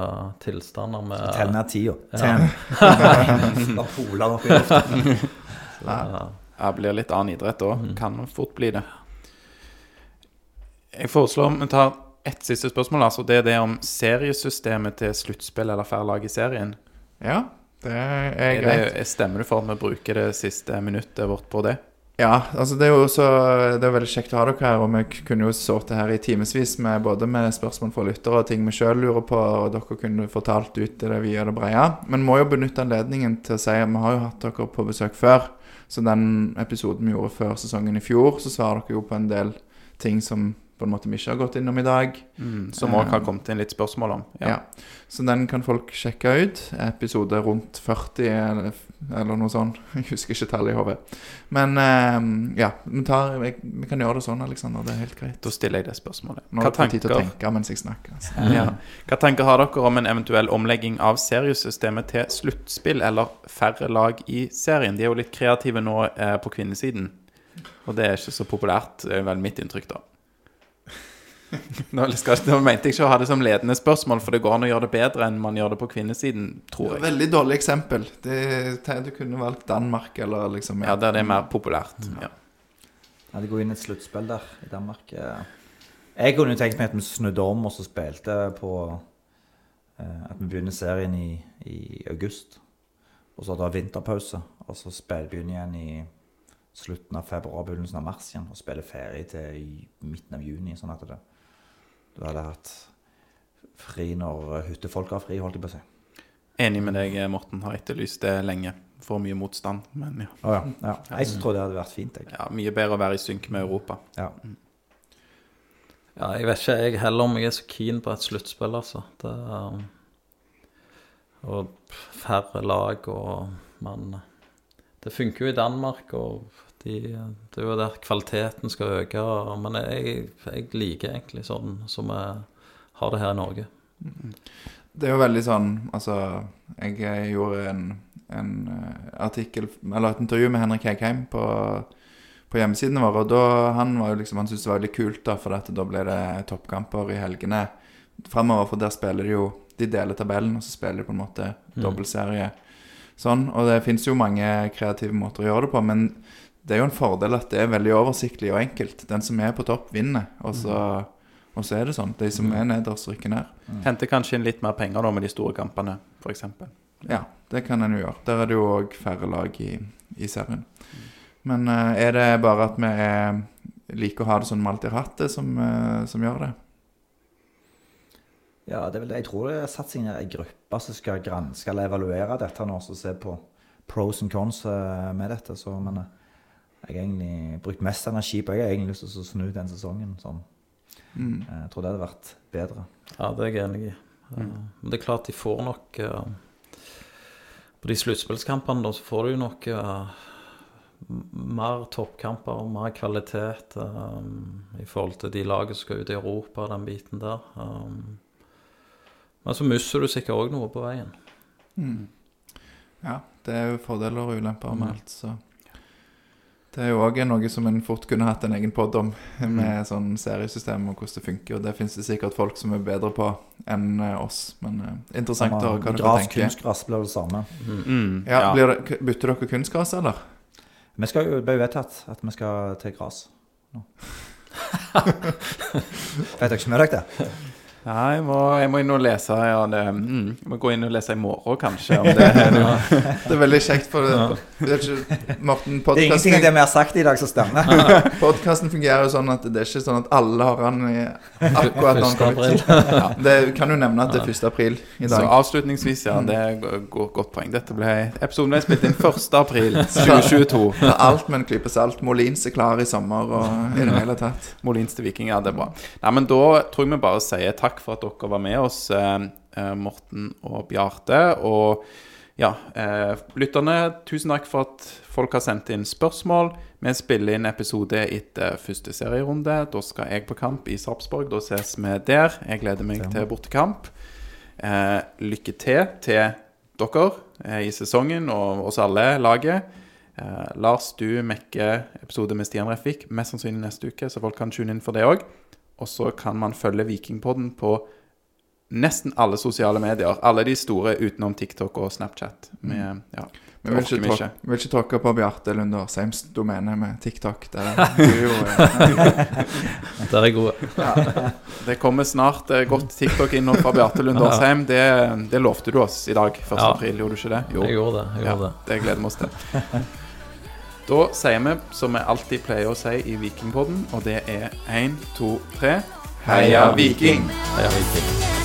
tilstander med Tell ned tida. Ja. Da poler han opp i lufta. Ja. Ja, det blir litt annen idrett da. Kan fort bli det. Jeg foreslår vi tar ett siste spørsmål. altså Det er det om seriesystemet til sluttspill eller færre lag i serien. Ja, det er greit. det, stemmer du for at vi bruker det siste minuttet vårt på det? Ja, altså det er jo også Det er veldig kjekt å ha dere her, og vi kunne jo sittet her i timevis med både med spørsmål fra lyttere og ting vi sjøl lurer på, og dere kunne fortalt ut det via det breie. Men må jo benytte anledningen til å si at vi har jo hatt dere på besøk før. Så den episoden vi gjorde før sesongen i fjor, så svarer dere jo på en del ting som på en måte vi ikke har gått innom i dag. Mm, som òg har kommet inn litt spørsmål om. Ja. Så den kan folk sjekke ut. Episode rundt 40 eller, eller noe sånt. Jeg husker ikke tallet i hodet. Men eh, ja, vi, tar, vi, vi kan gjøre det sånn, Aleksander. Det er helt greit. Da stiller jeg det spørsmålet. Nå er har tid til å tenke mens jeg snakker. Altså. ja. Hva tanker har dere om en eventuell omlegging av seriesystemet til sluttspill eller færre lag i serien? De er jo litt kreative nå eh, på kvinnesiden, og det er ikke så populært, er vel mitt inntrykk, da. Nå, skal, nå mente jeg ikke å ha det som ledende spørsmål, for det går an å gjøre det bedre enn man gjør det på kvinnesiden, tror jeg. Veldig dårlig eksempel. Det, du kunne valgt Danmark eller liksom Ja, der det er mer populært. Ja. Ja, det går inn et sluttspill der i Danmark. Jeg kunne jo tenkt meg at vi snudde om og så spilte på eh, At vi begynner serien i, i august. Og så da vinterpause. Og så spiller begynner igjen i slutten av februar, begynnelsen av mars igjen. Og spiller ferie til midten av juni. Sånn at det, du hadde hatt fri når hyttefolk har fri, holdt jeg på å si. Enig med deg, Morten. Har etterlyst det lenge. For mye motstand, men ja. Oh, ja. ja. Jeg tror det hadde vært fint, jeg. ja. Mye bedre å være i synk med Europa. Ja. Ja, jeg vet ikke jeg heller om jeg er så keen på et sluttspill, altså. Det er, og færre lag og Men det funker jo i Danmark, og de, det er jo der kvaliteten skal øke. og- Men jeg, jeg liker egentlig sånn som vi har det her i Norge. Det er jo veldig sånn Altså, jeg gjorde en, en eh, artikkel Eller et intervju med Henrik Hegheim på, på hjemmesidene våre. Og da, han var jo liksom Han syntes det var veldig kult, da, for at da ble det toppkamper i helgene framover. For der spiller de jo De deler tabellen, og så spiller de på en måte dobbeltserie sånn. Og det fins jo mange kreative måter å gjøre det på, men det er jo en fordel at det er veldig oversiktlig og enkelt. Den som er på topp, vinner. Og så, og så er det sånn. De som er nederst, rykker ned. Henter kanskje inn litt mer penger da med de store kampene, f.eks. Ja, det kan en jo gjøre. Der er det jo òg færre lag i, i serien. Men uh, er det bare at vi er, liker å ha det sånn vi alltid har hatt det, som, uh, som gjør det? Ja, det er vel det. Jeg tror det er satsingen er ned ei gruppe som skal granske eller evaluere dette nå, og se på pros and cons eh, med dette. Så, men jeg har egentlig brukt mest energi på Jeg har egentlig lyst til å snu den sesongen. Sånn. Mm. Eh, Jeg tror det hadde vært bedre. Ja, det er jeg enig i. Mm. Men det er klart de får nok eh, På de sluttspillskampene så får du jo nok eh, mer toppkamper og mer kvalitet um, i forhold til de lagene som skal ut i Europa, den biten der. Um, men så mister du sikkert òg noe på veien. Mm. Ja, det er jo fordeler og ulemper med Mm. alt, så Det er jo òg noe som en fort kunne hatt en egen pod om, med sånn seriesystem og hvordan det funker. Og det fins det sikkert folk som er bedre på enn eh, oss, men uh, interessant å høre hva dere tenker. kunstgras blir det samme. Mm, Ja, ja. blir det, bytter dere kunstgras, eller? Vi skal jo, det ble jo vedtatt at vi skal til gras. nå. Vet dere ikke med dere det? Nei, jeg må, jeg må inn og lese. Ja, det, mm, jeg må gå inn og lese i morgen, kanskje. Om det er noe. Det er veldig kjekt, for det, det er ikke, Morten, Det er ingenting av det vi har sagt i dag som stemmer. podcasten fungerer jo sånn at det er ikke sånn at alle har den i akkurat når den kommer ut. Ja, det kan jo nevne at det er 1. april i Så avslutningsvis, ja, det er go- go- godt poeng. Dette ble, episoden ble spilt inn 1. april 2022. Det er alt med en klype salt. Molins er klar i sommer og i det hele tatt. Molins til Viking, ja, det er bra. Nei, men da tror jeg vi bare sier takk for at dere var med oss, eh, eh, Morten og Bjarte. Og ja, eh, lytterne, tusen takk for at folk har sendt inn spørsmål. Vi spiller inn episode etter første serierunde. Da skal jeg på kamp i Sarpsborg. Da ses vi der. Jeg gleder meg til bortekamp. Eh, lykke til til dere i sesongen og oss alle, laget. Eh, Lars, du mekker episode med Stian Refvik, mest sannsynlig neste uke, så folk kan tune inn for det òg. Og så kan man følge Vikingpodden på nesten alle sosiale medier. Alle de store utenom TikTok og Snapchat. Med, ja, Vi vil ikke, vi vil ikke tråkke på Bjarte Lunder Seims domene med TikTok. Det er jo eh, Der er gode. Det kommer snart eh, godt TikTok inn fra Bjarte Lunder Seim. Det, det lovte du oss i dag, 1. Ja. april, gjorde du ikke det? Jeg gjorde det. Jeg gjorde det. det gleder vi oss til. Da sier vi som vi alltid pleier å si i Vikingpodden, og det er én, to, tre Heia Viking! Heia Viking.